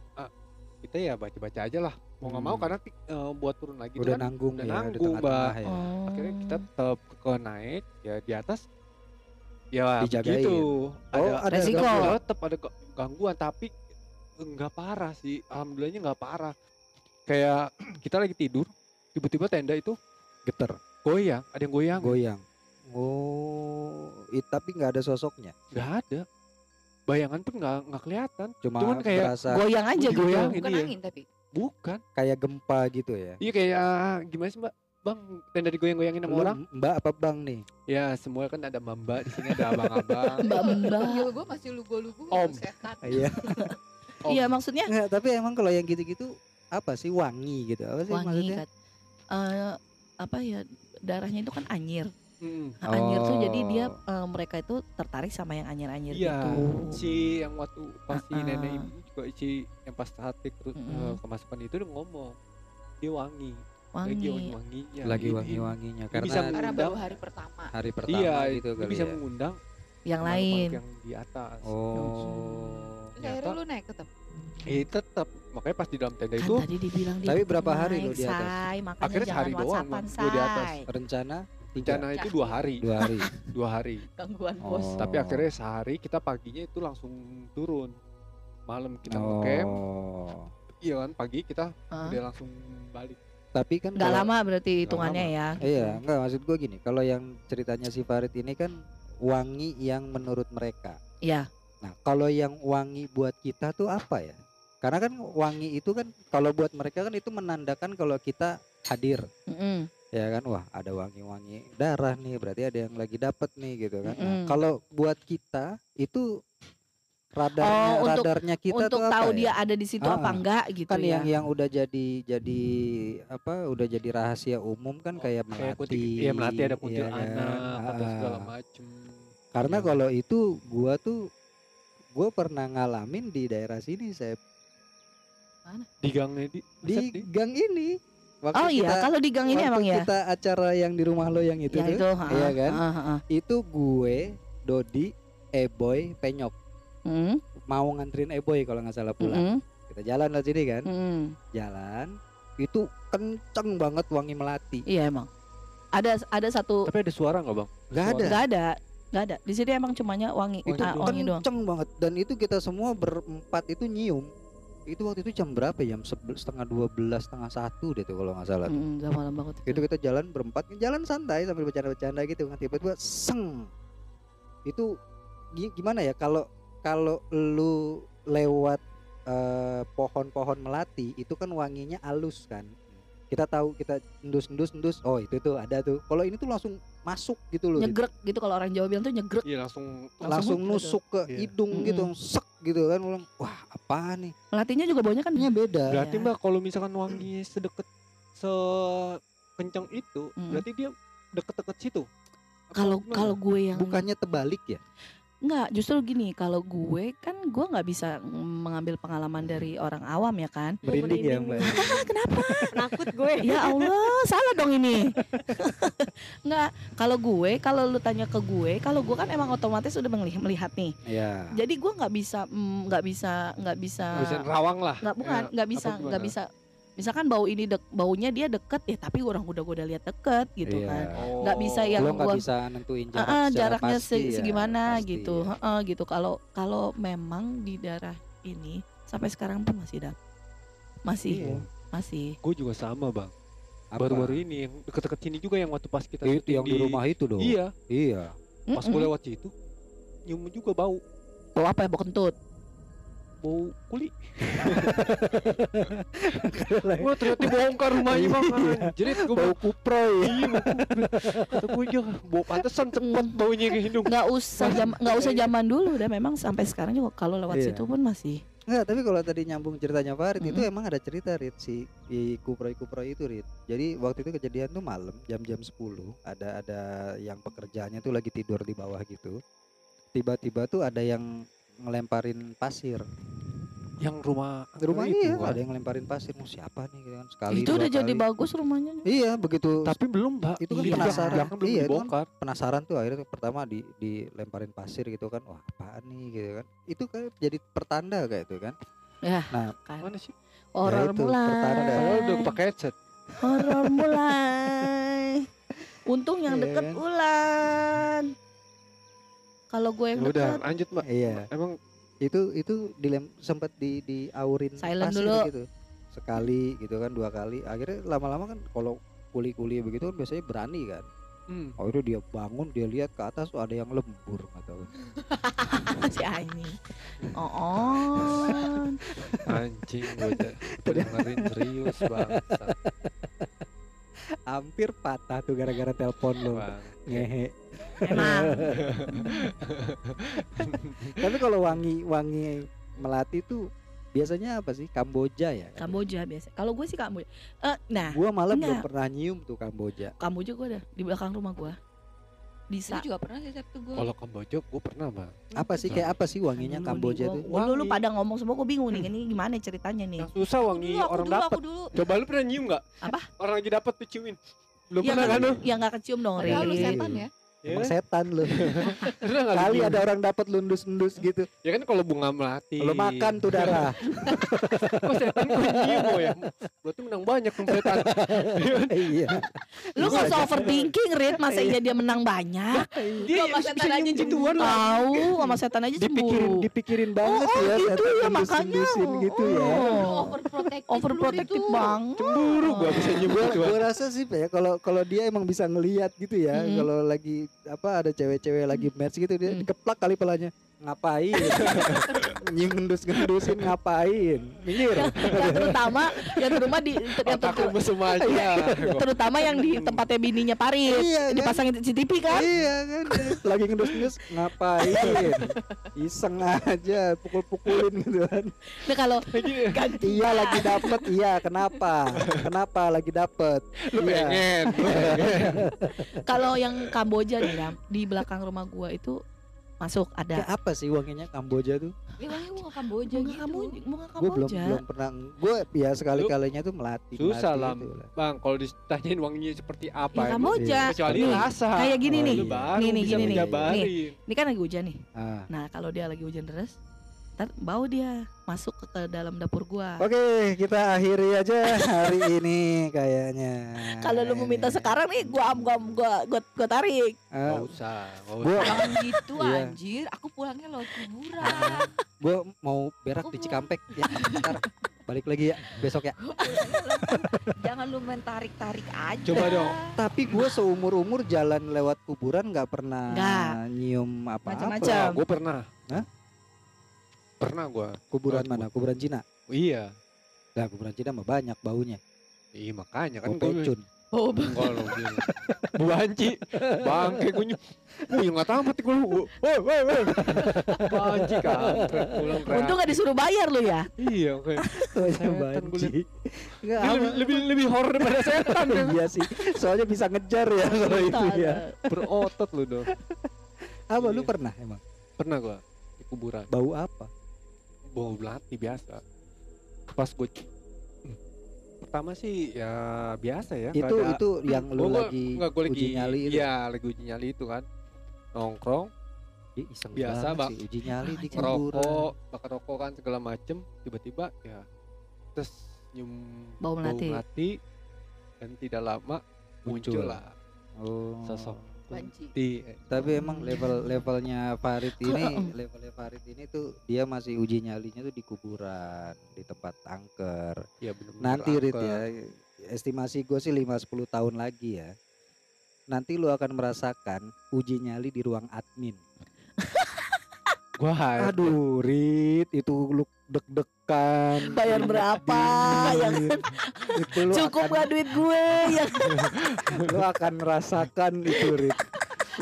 Speaker 2: kita ya baca-baca aja lah mau nggak mau
Speaker 1: Hmm.
Speaker 2: karena eh, buat turun lagi
Speaker 1: Udah
Speaker 2: kan
Speaker 1: nanggung
Speaker 2: udah
Speaker 1: ya, udah
Speaker 2: nanggung,
Speaker 1: tengah-tengah
Speaker 2: Mbak.
Speaker 1: ya.
Speaker 3: oh
Speaker 2: akhirnya kita tetap ke naik ya di atas ya
Speaker 1: Dijagain.
Speaker 2: begitu
Speaker 1: Oh,
Speaker 2: ada
Speaker 1: ada
Speaker 3: Resiko.
Speaker 2: gangguan, tetap ada ga- gangguan tapi enggak parah sih alhamdulillahnya enggak parah kayak kita lagi tidur tiba-tiba tenda itu
Speaker 1: geter,
Speaker 2: goyang ada yang goyang
Speaker 1: goyang. Oh, i- tapi nggak ada sosoknya.
Speaker 2: nggak ada bayangan pun nggak nggak kelihatan
Speaker 1: Cuma
Speaker 2: Cuman kayak
Speaker 1: berasa
Speaker 3: goyang aja gitu
Speaker 2: digoyangin.
Speaker 4: Bukan
Speaker 2: iya.
Speaker 4: angin tapi.
Speaker 2: bukan
Speaker 1: kayak gempa gitu ya.
Speaker 2: iya kayak gimana sih mbak bang tenda digoyang-goyangin sama
Speaker 1: Lu
Speaker 2: orang
Speaker 1: Mbak apa Bang nih?
Speaker 2: ya semua kan ada mbak di sini ada abang-abang
Speaker 3: mbak mbak
Speaker 4: Panggil gue masih lugu-lugu
Speaker 2: Om.
Speaker 4: setan.
Speaker 1: Iya.
Speaker 3: Iya maksudnya
Speaker 1: Nggak, tapi emang kalau yang gitu-gitu apa sih wangi gitu? Apa sih
Speaker 3: wangi
Speaker 1: maksudnya?
Speaker 3: kan Eh, apa ya darahnya itu kan anyir
Speaker 2: Mm,
Speaker 3: Nah, anyir tuh jadi dia eh, mereka itu tertarik sama yang anyir-anyir
Speaker 2: iya
Speaker 3: gitu
Speaker 2: si yang waktu pas si
Speaker 3: Ah, ah.
Speaker 2: nenek ibu juga si yang pas sate terus
Speaker 3: Mm-mm.
Speaker 2: eh, kemasukan itu udah ngomong dia wangi lagi
Speaker 3: wangi
Speaker 2: wangi-wanginya
Speaker 1: Lagi wangi-wanginya
Speaker 2: Ini
Speaker 1: karena
Speaker 2: bisa
Speaker 4: Karena baru hari pertama.
Speaker 1: hari pertama
Speaker 2: iya
Speaker 1: gitu
Speaker 2: itu
Speaker 1: kali
Speaker 2: bisa
Speaker 1: ya.
Speaker 2: mengundang
Speaker 3: yang lain
Speaker 2: yang di atas
Speaker 1: Oh.
Speaker 4: Akhirnya
Speaker 2: ternyata
Speaker 4: lu naik tetap.
Speaker 2: eh tetap makanya pas di dalam tenda
Speaker 3: kan
Speaker 2: itu
Speaker 3: tadi dibilang
Speaker 1: Tapi
Speaker 3: di
Speaker 1: berapa hari
Speaker 3: naik,
Speaker 1: di atas?
Speaker 3: say.
Speaker 2: Akhirnya sehari doang, gua di atas.
Speaker 1: rencana
Speaker 2: rencana itu dua hari
Speaker 1: dua hari.
Speaker 2: dua hari
Speaker 3: gangguan
Speaker 1: Oh.
Speaker 3: bos
Speaker 2: tapi akhirnya sehari kita paginya itu langsung turun malam kita ngecamp
Speaker 1: Oh.
Speaker 2: iya kan pagi kita
Speaker 3: Hah?
Speaker 2: udah langsung balik
Speaker 1: Tapi kan
Speaker 3: nggak lama berarti
Speaker 2: Nggak
Speaker 3: hitungannya ya gitu.
Speaker 1: Iya, enggak maksud gua gini. Kalau yang ceritanya si Farid ini kan wangi yang menurut mereka.
Speaker 3: Iya.
Speaker 1: Nah, kalau yang wangi buat kita tuh apa ya? Karena kan wangi itu kan kalau buat mereka kan itu menandakan kalau kita hadir.
Speaker 3: Mm-mm.
Speaker 1: ya kan wah ada wangi-wangi darah nih berarti ada yang lagi dapet nih gitu kan Nah,
Speaker 3: Mm-mm.
Speaker 1: kalau buat kita itu radarnya
Speaker 3: Oh, untuk-
Speaker 1: radarnya kita
Speaker 3: Untuk
Speaker 1: tuh
Speaker 3: tahu
Speaker 1: apa
Speaker 3: dia
Speaker 1: ya?
Speaker 3: ada di situ
Speaker 1: Ah,
Speaker 3: apa enggak gitu
Speaker 1: kan
Speaker 3: ya.
Speaker 1: yang yang udah jadi jadi apa udah jadi rahasia umum kan kayak
Speaker 2: Oh, kayak
Speaker 1: melati
Speaker 2: kunti iya melati ada kuntilanak
Speaker 1: kan?
Speaker 2: atau
Speaker 1: Ah,
Speaker 2: segala macem
Speaker 1: karena
Speaker 2: Iya.
Speaker 1: kalau itu gua tuh gua pernah ngalamin di daerah sini saya
Speaker 2: di gangnya di
Speaker 1: di
Speaker 2: Buset, di?
Speaker 1: gang ini. Waktu
Speaker 3: Oh iya,
Speaker 1: kita
Speaker 3: kalau di gang ini
Speaker 1: waktu
Speaker 3: emang ya.
Speaker 1: kita acara yang di rumah lo yang itu
Speaker 3: ya
Speaker 1: tuh
Speaker 3: itu, ha,
Speaker 1: iya kan?
Speaker 3: ha, ha, ha.
Speaker 1: itu gue Dodi Eboy Penyok.
Speaker 3: Mm,
Speaker 1: mau nganterin Eboy kalau nggak salah pulang. Kita jalan ke sini kan?
Speaker 3: Mm.
Speaker 1: jalan itu kenceng banget wangi melati.
Speaker 3: Iya emang. Ada ada satu
Speaker 2: tapi ada suara nggak bang?
Speaker 1: Nggak ada.
Speaker 3: Nggak ada nggak ada. Di sini emang cumanya wangi
Speaker 1: itu
Speaker 3: ah, wangi doang.
Speaker 1: kenceng banget. Dan itu kita semua berempat itu nyium. Itu waktu itu jam berapa ya? jam setengah dua belas setengah satu deh tuh kalau nggak salah.
Speaker 3: Mm, udah malam banget
Speaker 1: itu kita jalan berempat jalan santai sambil bercanda-bercanda gitu. Kan tiba-tiba seng. Itu gi- gimana ya? Kalau kalau lu lewat eh, pohon-pohon melati itu kan wanginya halus kan kita tahu kita endus endus endus oh itu tuh ada tuh kalau ini tuh langsung masuk gitu loh
Speaker 3: nyegrek gitu kalau orang Jawa bilang tuh nyegrek
Speaker 2: iya langsung
Speaker 1: langsung
Speaker 3: gitu.
Speaker 1: nusuk ke
Speaker 2: Iya.
Speaker 1: hidung
Speaker 3: Mm-mm.
Speaker 1: gitu sek gitu kan ulang wah apa nih
Speaker 3: melatinya juga baunya kan
Speaker 1: ini beda
Speaker 2: berarti
Speaker 3: Iya.
Speaker 2: mbak kalau misalkan wangi sedekat sekencang itu
Speaker 3: Mm.
Speaker 2: berarti dia deket-deket situ
Speaker 3: kalau kalau gue yang
Speaker 1: bukannya terbalik ya
Speaker 3: Enggak, justru gini, kalau gue kan gue nggak bisa mm, mengambil pengalaman dari orang awam ya kan.
Speaker 1: merinding ya mbak
Speaker 3: kenapa?
Speaker 5: Penakut gue.
Speaker 3: ya Allah, salah dong ini. Enggak, kalau gue, kalau lu tanya ke gue, kalau gue kan emang otomatis udah meli- melihat nih.
Speaker 1: ya
Speaker 3: Jadi gue nggak bisa, mm, nggak bisa, nggak bisa,
Speaker 2: Nggak bisa rawang lah
Speaker 3: nggak bukan,
Speaker 2: Ya,
Speaker 3: nggak bisa,
Speaker 2: apa
Speaker 3: nggak bisa. Misalkan bau ini dek, baunya dia deket ya, tapi orang udah gue udah lihat deket gitu
Speaker 1: Iya.
Speaker 3: kan.
Speaker 2: Oh.
Speaker 3: Nggak bisa yang
Speaker 1: lo nggak
Speaker 3: gua-
Speaker 1: bisa nentuin jarak secara
Speaker 3: jaraknya
Speaker 1: pasti
Speaker 3: se-
Speaker 1: ya,
Speaker 3: segimana
Speaker 1: pasti
Speaker 3: gitu,
Speaker 1: ya.
Speaker 3: Heeh, gitu. Kalau kalau memang di daerah ini sampai sekarang pun masih ada, masih,
Speaker 2: Iya.
Speaker 3: masih.
Speaker 2: gue juga sama bang baru-baru ini yang deket-deket sini juga yang waktu pas kita
Speaker 1: itu yang di rumah itu dong
Speaker 2: iya
Speaker 1: iya
Speaker 2: pas gue lewat situ nyium juga bau
Speaker 3: Bau apa ya? Bau kentut.
Speaker 2: Bau kuli Wah ternyata bongkar rumahnya bang Jadi gue
Speaker 1: bau kuproy
Speaker 2: Iya. Kata gue ya Bau pantesan cepet baunya ke hidung
Speaker 3: Nggak usah jam, nggak usah zaman dulu udah memang sampai sekarang juga kalau lewat
Speaker 1: Iya.
Speaker 3: situ pun masih.
Speaker 1: Enggak, tapi kalau tadi nyambung ceritanya Farid itu
Speaker 3: Mm-mm.
Speaker 1: emang ada cerita Rit si di kuproy-kuproy itu Rit. Jadi waktu itu kejadian tuh malam jam-jam 10 ada ada yang pekerjaannya tuh lagi tidur di bawah gitu. Tiba-tiba tuh ada yang ngelemparin pasir.
Speaker 2: Yang rumah
Speaker 1: Rumah
Speaker 2: itu,
Speaker 1: iya, ada yang ngelemparin pasir. Mau siapa nih gitu kan sekali
Speaker 3: itu udah jadi bagus rumahnya.
Speaker 1: Iya, begitu
Speaker 2: Tapi belum mbak
Speaker 1: Itu kan
Speaker 2: Iya,
Speaker 1: penasaran.
Speaker 2: belakang belum
Speaker 1: Iya, itu kan
Speaker 2: dibongkar
Speaker 1: penasaran tuh akhirnya tuh pertama di dilemparin pasir gitu kan. Wah, apaan nih gitu kan. Itu kan jadi pertanda kayak itu kan.
Speaker 3: Ya,
Speaker 1: Nah,
Speaker 3: kan.
Speaker 2: Mana sih
Speaker 3: Horor
Speaker 1: itu, pertanda.
Speaker 3: mulai.
Speaker 2: Padahal udah pakai headset
Speaker 3: Horor mulai. Untung yang
Speaker 1: Iya
Speaker 3: deket
Speaker 1: kan?
Speaker 3: Ulan. Kalau gue yang
Speaker 2: Ya Udah lanjut mbak.
Speaker 1: Iya.
Speaker 2: Emang
Speaker 1: itu itu dilem sempat di diaurin
Speaker 3: Silent dulu.
Speaker 1: gitu. Sekali gitu kan dua kali. Akhirnya lama-lama kan kalau kuli-kuli begitu kan biasanya berani kan.
Speaker 2: Hmm,
Speaker 1: akhirnya dia bangun dia lihat ke atas tuh ada yang lembur tahu
Speaker 3: si Aini. Oh, oh.
Speaker 2: Anjing gue udah dengerin serius bangsa
Speaker 1: hampir patah tuh gara-gara telepon lo ngehe
Speaker 3: Emang.
Speaker 1: tapi kalau wangi wangi melati tuh biasanya apa sih Kamboja ya
Speaker 3: Kamboja biasa. Kalau gue sih Kamboja. Eh, nah,
Speaker 1: gua malah belum
Speaker 3: Enggak.
Speaker 1: pernah nyium tuh Kamboja
Speaker 3: Kamboja gue ada di belakang rumah gue. Di
Speaker 6: Itu
Speaker 3: sa-
Speaker 6: juga pernah sih Sabtu gue.
Speaker 2: Kalau Kamboja gue pernah mbak
Speaker 1: apa sih kayak apa sih wanginya
Speaker 3: Dulu nih,
Speaker 1: Kamboja tuh
Speaker 3: gua dulu pada ngomong semua gue bingung nih ini gimana ceritanya nih.
Speaker 2: Yang susah wangi
Speaker 6: aku
Speaker 2: orang
Speaker 6: dulu,
Speaker 2: dapet
Speaker 6: aku dulu.
Speaker 2: Coba lu pernah nyium gak?
Speaker 3: Apa?
Speaker 2: Orang lagi dapet tuh ciumin Belum
Speaker 3: Yang
Speaker 2: pernah kan lu?
Speaker 3: yang gak kecium dong,
Speaker 4: Padahal lu setan ya.
Speaker 2: Ya
Speaker 1: emang
Speaker 2: kan?
Speaker 1: setan lu
Speaker 2: lu
Speaker 1: kali ada orang dapat lundus-lundus gitu
Speaker 2: Ya kan kalau bunga melati
Speaker 1: lo makan tuh darah
Speaker 2: Kok setan oh ya Berarti menang banyak dong setan
Speaker 1: iya
Speaker 3: Lu gak usah
Speaker 1: aja.
Speaker 3: overthinking, Rit. Masa iya dia menang banyak?
Speaker 2: Dia
Speaker 6: Sama setan aja cemburu.
Speaker 3: Tahu sama setan aja
Speaker 1: dipikirin
Speaker 3: cemburu.
Speaker 1: dipikirin banget
Speaker 3: Oh,
Speaker 1: ya
Speaker 3: gitu ya, makanya.
Speaker 1: gitu ya
Speaker 3: Oh.
Speaker 6: Lu overprotective.
Speaker 3: Overprotective
Speaker 6: dulu itu.
Speaker 3: bang.
Speaker 2: Cemburu gua bisa gituan
Speaker 1: gue rasa sih Pak, ya kalau kalau dia emang bisa ngelihat gitu ya
Speaker 3: Mm.
Speaker 1: kalau lagi apa ada cewek-cewek lagi match gitu dia
Speaker 3: Mm.
Speaker 1: dikeplak kali palanya ngapain? Ngendus-ngendusin ngapain? Minggir.
Speaker 3: yang terutama yang terutama di yang terutama,
Speaker 2: aja.
Speaker 3: terutama yang di tempatnya bininya Parit
Speaker 1: Iya, kan?
Speaker 3: dipasangin CCTV kan
Speaker 1: Iya kan lagi ngendus-ngendus ngapain? Iseng aja pukul-pukulin gitu kan.
Speaker 3: nah kalau
Speaker 1: Iya lagi dapet, iya kenapa? Kenapa lagi dapet?
Speaker 2: Lu
Speaker 1: Iya.
Speaker 2: pengen.
Speaker 3: kalau yang Kamboja nih di belakang rumah gua itu masuk
Speaker 1: Kayak
Speaker 3: ada
Speaker 1: apa sih wanginya Kamboja tuh?
Speaker 6: Ya wangi bunga Kamboja
Speaker 3: bunga
Speaker 6: gitu.
Speaker 3: Kamboja bunga
Speaker 1: Gue belum
Speaker 3: Kamboja
Speaker 1: belum pernah. Gue ya sekali kalinya tuh melatih.
Speaker 2: Susah lah.
Speaker 1: gitu lah.
Speaker 2: Bang, kalau ditanyain wanginya seperti apa?
Speaker 3: ya? Kamboja
Speaker 2: Kecuali
Speaker 3: Nih,
Speaker 2: rasa.
Speaker 3: kayak gini
Speaker 1: Oh,
Speaker 3: nih
Speaker 2: Lu baru
Speaker 3: nih nih
Speaker 2: bisa
Speaker 3: gini nih nih ini kan lagi hujan nih
Speaker 1: Ah.
Speaker 3: nah kalau dia lagi hujan deras ntar bau dia masuk ke, ke dalam dapur gua
Speaker 1: Oke, kita akhiri aja hari ini kayaknya.
Speaker 3: kalau lu mau minta sekarang nih gua gua gua gua, gua tarik
Speaker 1: Ah,
Speaker 2: Nggak usah. nggak
Speaker 1: Gua-
Speaker 2: usah.
Speaker 6: Jangan gitu
Speaker 1: Iya.
Speaker 6: anjir, aku pulangnya lewat kuburan.
Speaker 1: gue mau berak di Cikampek ya. Ntar balik lagi ya besok ya.
Speaker 6: Jangan lu main tarik-tarik aja.
Speaker 2: Coba dong.
Speaker 1: Tapi gue seumur umur jalan lewat kuburan nggak pernah
Speaker 3: Nggak.
Speaker 1: nyium apa-apa.
Speaker 3: Macam-macam.
Speaker 2: gue pernah.
Speaker 1: Hah?
Speaker 2: Pernah gue.
Speaker 1: Kuburan
Speaker 2: Lewat
Speaker 1: mana? Kuburan Cina.
Speaker 2: Iya.
Speaker 1: Lah kuburan Cina mah banyak baunya.
Speaker 2: Iya makanya kan
Speaker 1: Oh,
Speaker 2: gue
Speaker 1: pecun.
Speaker 3: oh
Speaker 2: gini. Bu Banci, bangke gue. Wih nggak tahu mati gue. Woi woi woi. Banci pulang
Speaker 3: untung gak disuruh bayar lu ya
Speaker 2: Iya oke.
Speaker 1: Oh, banci. Nggak,
Speaker 2: lebih, lebih lebih horor daripada setan.
Speaker 1: iya sih. Soalnya bisa ngejar ya kalau itu ya.
Speaker 2: Berotot lu dong.
Speaker 1: Apa lu
Speaker 2: Iya.
Speaker 1: pernah emang?
Speaker 2: Pernah gue di kuburan.
Speaker 1: Bau apa?
Speaker 2: Bau belati biasa. Pas gue pertama sih ya biasa ya.
Speaker 1: itu
Speaker 2: ada-
Speaker 1: itu yang lu
Speaker 2: gua-
Speaker 1: lagi
Speaker 2: nggak, gua lagi
Speaker 1: uji nyali itu.
Speaker 2: Iya, lagi uji nyali itu kan. Nongkrong,
Speaker 1: Ih, iseng
Speaker 2: Biasa,
Speaker 1: banget
Speaker 2: Bang.
Speaker 1: sih, uji nyali di
Speaker 2: rokok, bakar rokok kan segala macem, tiba-tiba ya terus nyium
Speaker 3: Bau melati.
Speaker 2: dan tidak lama muncul,
Speaker 1: Muncul.
Speaker 2: lah
Speaker 1: Oh.
Speaker 2: sosok
Speaker 6: Banci.
Speaker 1: Tapi emang level levelnya Farid ini levelnya Farid ini tuh dia masih uji nyalinya tuh di kuburan, di tempat angker.
Speaker 2: Ya bener-bener
Speaker 1: Nanti Rit
Speaker 2: angker.
Speaker 1: ya, estimasi gue sih 5-10 tahun lagi ya. Nanti lu akan merasakan uji nyali di ruang admin.
Speaker 2: Gua HRD.
Speaker 1: Aduh, Rit, itu lu deg-degan.
Speaker 3: bayar berapa ya kan
Speaker 1: itu lu
Speaker 3: cukup
Speaker 1: akan,
Speaker 3: gak duit gue ya
Speaker 1: lu akan merasakan itu, Rit.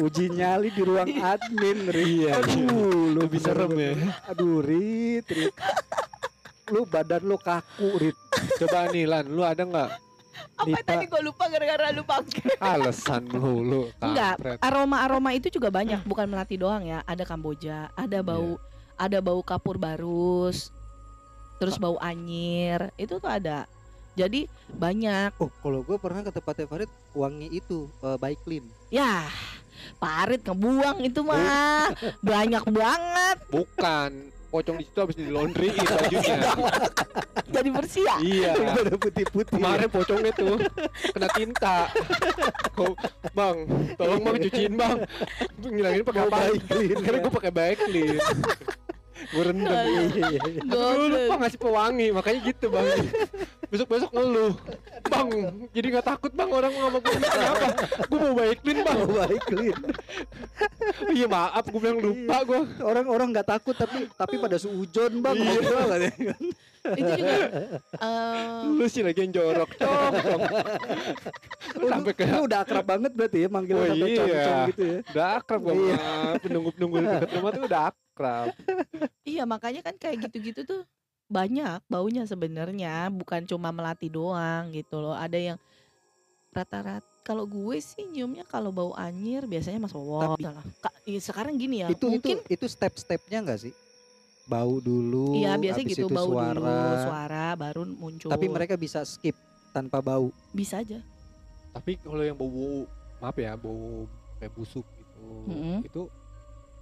Speaker 1: Uji nyali di ruang admin, Rit.
Speaker 2: Iya,
Speaker 1: Aduh, lu
Speaker 2: Lebih serem ya.
Speaker 1: Aduh, Rit, Rit. Lu badan lu kaku, Rit.
Speaker 2: Coba nih Lan, lu ada nggak
Speaker 3: apa
Speaker 1: Nita.
Speaker 3: tadi gue lupa gara-gara lu pakai
Speaker 2: alasan lu lu
Speaker 3: Enggak, aroma-aroma itu juga banyak, bukan melati doang ya. Ada Kamboja, ada bau ada bau kapur barus. Terus bau anyir, itu tuh ada. Jadi banyak.
Speaker 1: Oh, kalau gue pernah ke tempatnya Farid wangi itu uh, baik clean.
Speaker 3: Ya, parit ngebuang itu mah. banyak banget.
Speaker 2: Bukan pocong di situ habis di laundry bajunya.
Speaker 3: Jadi bersih ya.
Speaker 2: iya.
Speaker 1: Udah putih-putih.
Speaker 2: Kemarin pocongnya tuh kena tinta. Kau, bang, tolong bang cuciin bang. Ngilangin pakai apa? Karena gue pakai baik clean. Gue rendam.
Speaker 1: Iya, iya, iya.
Speaker 2: Gue lupa ngasih pewangi, makanya gitu bang. Besok-besok ngeluh. Bang, jadi nggak takut bang orang sama gue. Kenapa? Gue mau baik clean bang.
Speaker 1: Oh, baik clean.
Speaker 2: Iya maaf, gue bilang lupa gue.
Speaker 1: Orang-orang nggak takut tapi tapi pada suujon bang.
Speaker 2: Iya.
Speaker 3: Itu juga eh,
Speaker 2: Lu sih lagi yang jorok, cong. cong. Lu sampai ke
Speaker 1: Lu udah akrab banget berarti ya manggil
Speaker 2: Oh,
Speaker 1: sampai
Speaker 2: iya.
Speaker 1: gitu ya.
Speaker 2: udah akrab gue
Speaker 1: Iya.
Speaker 2: sama penunggu-penunggu dekat rumah tuh udah akrab.
Speaker 3: Iya makanya kan kayak gitu-gitu tuh banyak baunya sebenarnya, bukan cuma melati doang gitu loh. Ada yang rata-rata kalau gue sih nyiumnya kalau bau anyir biasanya mas Wowo.
Speaker 1: Tapi-
Speaker 3: Ka- iya, sekarang gini ya,
Speaker 1: Itu
Speaker 3: mungkin
Speaker 1: itu itu step-stepnya enggak sih? Bau dulu.
Speaker 3: Iya biasa gitu
Speaker 1: itu
Speaker 3: bau
Speaker 1: suara.
Speaker 3: dulu suara baru muncul.
Speaker 1: Tapi mereka bisa skip tanpa bau.
Speaker 3: bisa aja.
Speaker 2: Tapi kalau yang bau, maaf ya, bau kayak busuk gitu,
Speaker 3: Mm-mm.
Speaker 2: itu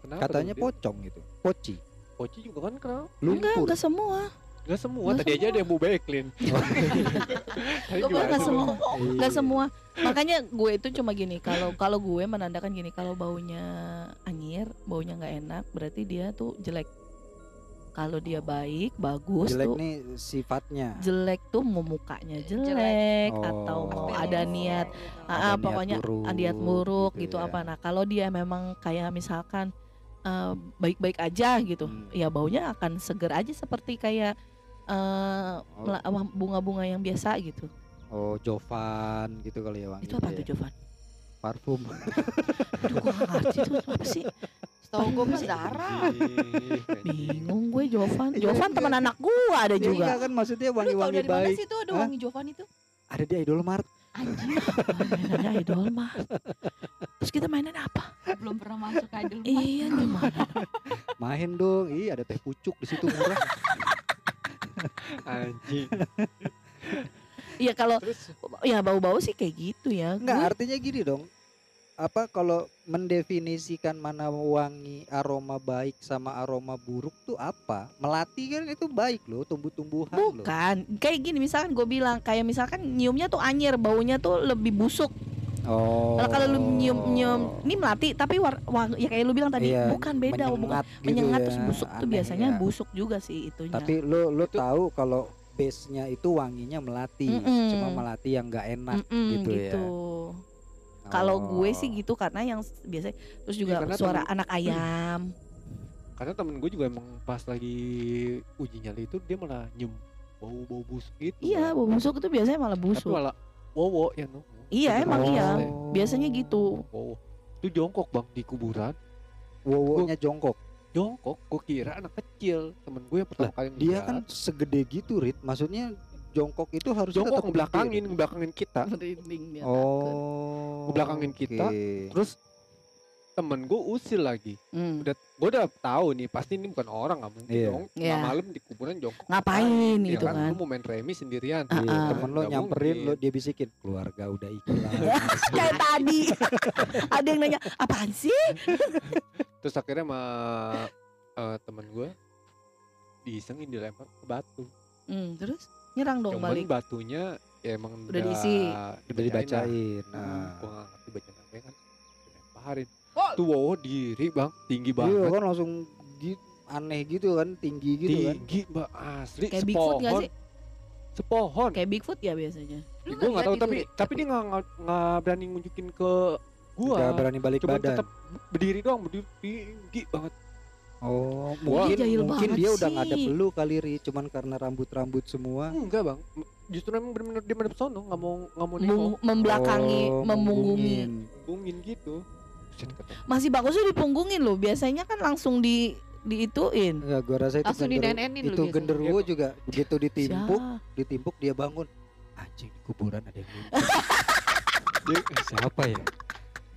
Speaker 2: kenapa?
Speaker 1: Katanya
Speaker 2: tuh?
Speaker 1: pocong gitu. Poci.
Speaker 2: Poci juga kan kenapa?
Speaker 3: Enggak,
Speaker 1: Lumpur.
Speaker 3: enggak semua.
Speaker 2: Gak semua,
Speaker 3: Nggak
Speaker 2: tadi aja ada yang bau baik clean. Tadi
Speaker 3: Gue
Speaker 2: gimana
Speaker 3: enggak semua.
Speaker 1: Iya.
Speaker 3: Enggak semua. Makanya gue itu cuma gini, kalau kalau gue menandakan gini, kalau baunya anyir, baunya nggak enak, berarti dia tuh jelek. Kalau dia baik, bagus
Speaker 1: Jelek
Speaker 3: tuh.
Speaker 1: nih sifatnya.
Speaker 3: Jelek tuh mau mukanya
Speaker 6: Jelek.
Speaker 3: jelek
Speaker 1: Oh.
Speaker 3: atau mau
Speaker 1: Oh.
Speaker 3: ada niat
Speaker 1: Ada
Speaker 3: Ah, ah,
Speaker 1: niat
Speaker 3: pokoknya
Speaker 1: buruk
Speaker 3: niat buruk
Speaker 1: gitu
Speaker 3: gitu
Speaker 1: ya.
Speaker 3: apa. Nah, kalau dia memang kayak misalkan eh, baik-baik aja gitu
Speaker 1: Hmm.
Speaker 3: ya baunya akan seger aja seperti kayak
Speaker 1: Oh.
Speaker 3: wah, bunga-bunga yang biasa gitu
Speaker 1: Oh, Jovan gitu kali ya wangi.
Speaker 3: itu apa tuh
Speaker 1: ya.
Speaker 3: Jovan?
Speaker 1: Parfum.
Speaker 3: Aduh gue gak ngerti tuh apa sih
Speaker 4: Setahu gue mah. Zara.
Speaker 3: bingung gue Jovan
Speaker 1: Iya,
Speaker 3: Jovan
Speaker 1: iya.
Speaker 3: teman anak gue ada
Speaker 1: Ya,
Speaker 3: juga
Speaker 1: enggak kan maksudnya
Speaker 6: tau
Speaker 1: wangi-wangi
Speaker 6: dari mana
Speaker 1: baik.
Speaker 6: sih tuh ada
Speaker 1: Hah?
Speaker 6: wangi Jovan itu?
Speaker 1: Ada di Idol Mart.
Speaker 6: Anjir,
Speaker 3: idol mah terus kita mainan apa
Speaker 6: belum pernah masuk ke Idol Mart.
Speaker 3: iya gimana
Speaker 1: Main dong. Ih, ada teh pucuk di situ murah.
Speaker 2: Anjing.
Speaker 3: Iya kalau
Speaker 2: Terus
Speaker 3: ya bau-bau sih kayak gitu ya.
Speaker 1: Enggak,
Speaker 3: Gue-
Speaker 1: artinya gini dong. Apa kalau mendefinisikan mana wangi aroma baik sama aroma buruk tuh apa? Melati kan itu baik loh, tumbuh-tumbuhan loh.
Speaker 3: bukan kayak gini misalkan gue bilang kayak misalkan nyiumnya tuh anjir baunya tuh lebih busuk
Speaker 1: Oh.
Speaker 3: kalau kalau lu nyium nyium ini melati tapi war, wang- ya kayak lu bilang tadi
Speaker 1: Iya,
Speaker 3: bukan beda bukan
Speaker 1: menyengat gitu
Speaker 3: menyengat
Speaker 1: ya,
Speaker 3: terus busuk tuh
Speaker 1: aneh
Speaker 3: biasanya
Speaker 1: ya.
Speaker 3: busuk juga sih itunya
Speaker 1: Tapi lu lu
Speaker 2: Itu-
Speaker 1: tahu kalau base-nya itu wanginya melati,
Speaker 3: Mm-mm.
Speaker 1: cuma melati yang enggak enak
Speaker 3: Mm-mm,
Speaker 1: gitu ya.
Speaker 3: kalau
Speaker 1: Oh.
Speaker 3: gue sih gitu karena yang s- biasa terus juga
Speaker 2: karena
Speaker 3: suara
Speaker 2: temen-
Speaker 3: anak ayam
Speaker 2: karena temen gue juga emang pas lagi uji nyali itu dia malah nyium bau-bau busuk gitu.
Speaker 3: iya bau busuk itu biasanya malah
Speaker 2: Tapi
Speaker 3: busuk
Speaker 2: malah wowo ya no.
Speaker 3: Iya, emang iya.
Speaker 1: Oh.
Speaker 3: biasanya gitu
Speaker 2: Wowo. Itu jongkok bang di kuburan.
Speaker 1: Wowonya jongkok.
Speaker 2: Jongkok, gue kira anak kecil. Temen gue yang pertama kali
Speaker 1: Dia
Speaker 2: ngeliat.
Speaker 1: kan segede gitu, Rit. Maksudnya jongkok itu harusnya
Speaker 2: jongkok
Speaker 1: tetap
Speaker 2: ngebelakangin, ngebelakangin kita.
Speaker 3: merinding dia
Speaker 1: Oh.
Speaker 2: Ngebelakangin kita.
Speaker 1: oke.
Speaker 2: Terus temen gue usil lagi.
Speaker 3: Hmm.
Speaker 2: Udah, gue udah tahu nih pasti ini bukan orang nggak mungkin
Speaker 1: Iya.
Speaker 2: dong.
Speaker 3: Iya.
Speaker 2: Nggak malam di kuburan jongkok.
Speaker 3: Ngapain
Speaker 2: Ya
Speaker 3: gitu kan.
Speaker 2: Lu mau main remi sendirian.
Speaker 1: Iya,
Speaker 3: ah.
Speaker 1: temen lo
Speaker 2: Nggak
Speaker 1: nyamperin lo dia bisikin keluarga udah ikhlas.
Speaker 3: kayak tadi ada yang nanya apaan sih
Speaker 2: Terus akhirnya sama eh, temen gue diisengin dilempar ke batu.
Speaker 3: Hmm, terus nyerang dong
Speaker 2: Cuman
Speaker 3: balik
Speaker 2: batunya ya emang
Speaker 3: Udah diisi.
Speaker 1: udah dibacain.
Speaker 2: Nah,
Speaker 1: Nah.
Speaker 2: gue gak ngerti bacaan apa kan. Dilemparin.
Speaker 6: Oh.
Speaker 2: Tuh wow diri bang, tinggi
Speaker 1: Iya
Speaker 2: banget.
Speaker 1: kan langsung gi- aneh gitu kan, tinggi gitu kan.
Speaker 2: tinggi mbak asli
Speaker 3: kayak Bigfoot
Speaker 2: sepohon
Speaker 3: gak sih
Speaker 2: sepohon
Speaker 3: kayak Bigfoot ya biasanya
Speaker 6: Lu
Speaker 2: gue nggak tahu tapi
Speaker 6: Rit?
Speaker 2: tapi dia nggak nggak- berani nunjukin ke gua
Speaker 1: Gak berani balik
Speaker 2: cuma
Speaker 1: badan.
Speaker 2: tetap berdiri doang berdiri tinggi banget
Speaker 1: Oh, mungkin
Speaker 3: jahil
Speaker 1: mungkin
Speaker 3: banget
Speaker 1: dia udah nggak ada
Speaker 3: sih.
Speaker 1: belu kali ri, cuman karena rambut-rambut semua.
Speaker 2: enggak bang justru emang benar-benar dia menep sono nggak mau nggak mau
Speaker 3: Mem- membelakangi
Speaker 1: Oh,
Speaker 3: memunggungi
Speaker 1: mempunggungin.
Speaker 2: bungin gitu Buset, kata
Speaker 3: masih bagusnya dipunggungin loh biasanya kan langsung di diituin
Speaker 1: Enggak, gua rasa itu
Speaker 4: Langsung
Speaker 1: gender-
Speaker 4: dinenenin
Speaker 1: itu genderuwo
Speaker 2: Iya.
Speaker 1: juga begitu ditimpuk,
Speaker 3: Siapa?
Speaker 1: ditimpuk dia bangun. Anjing di kuburan ada yang. Dia, siapa ya?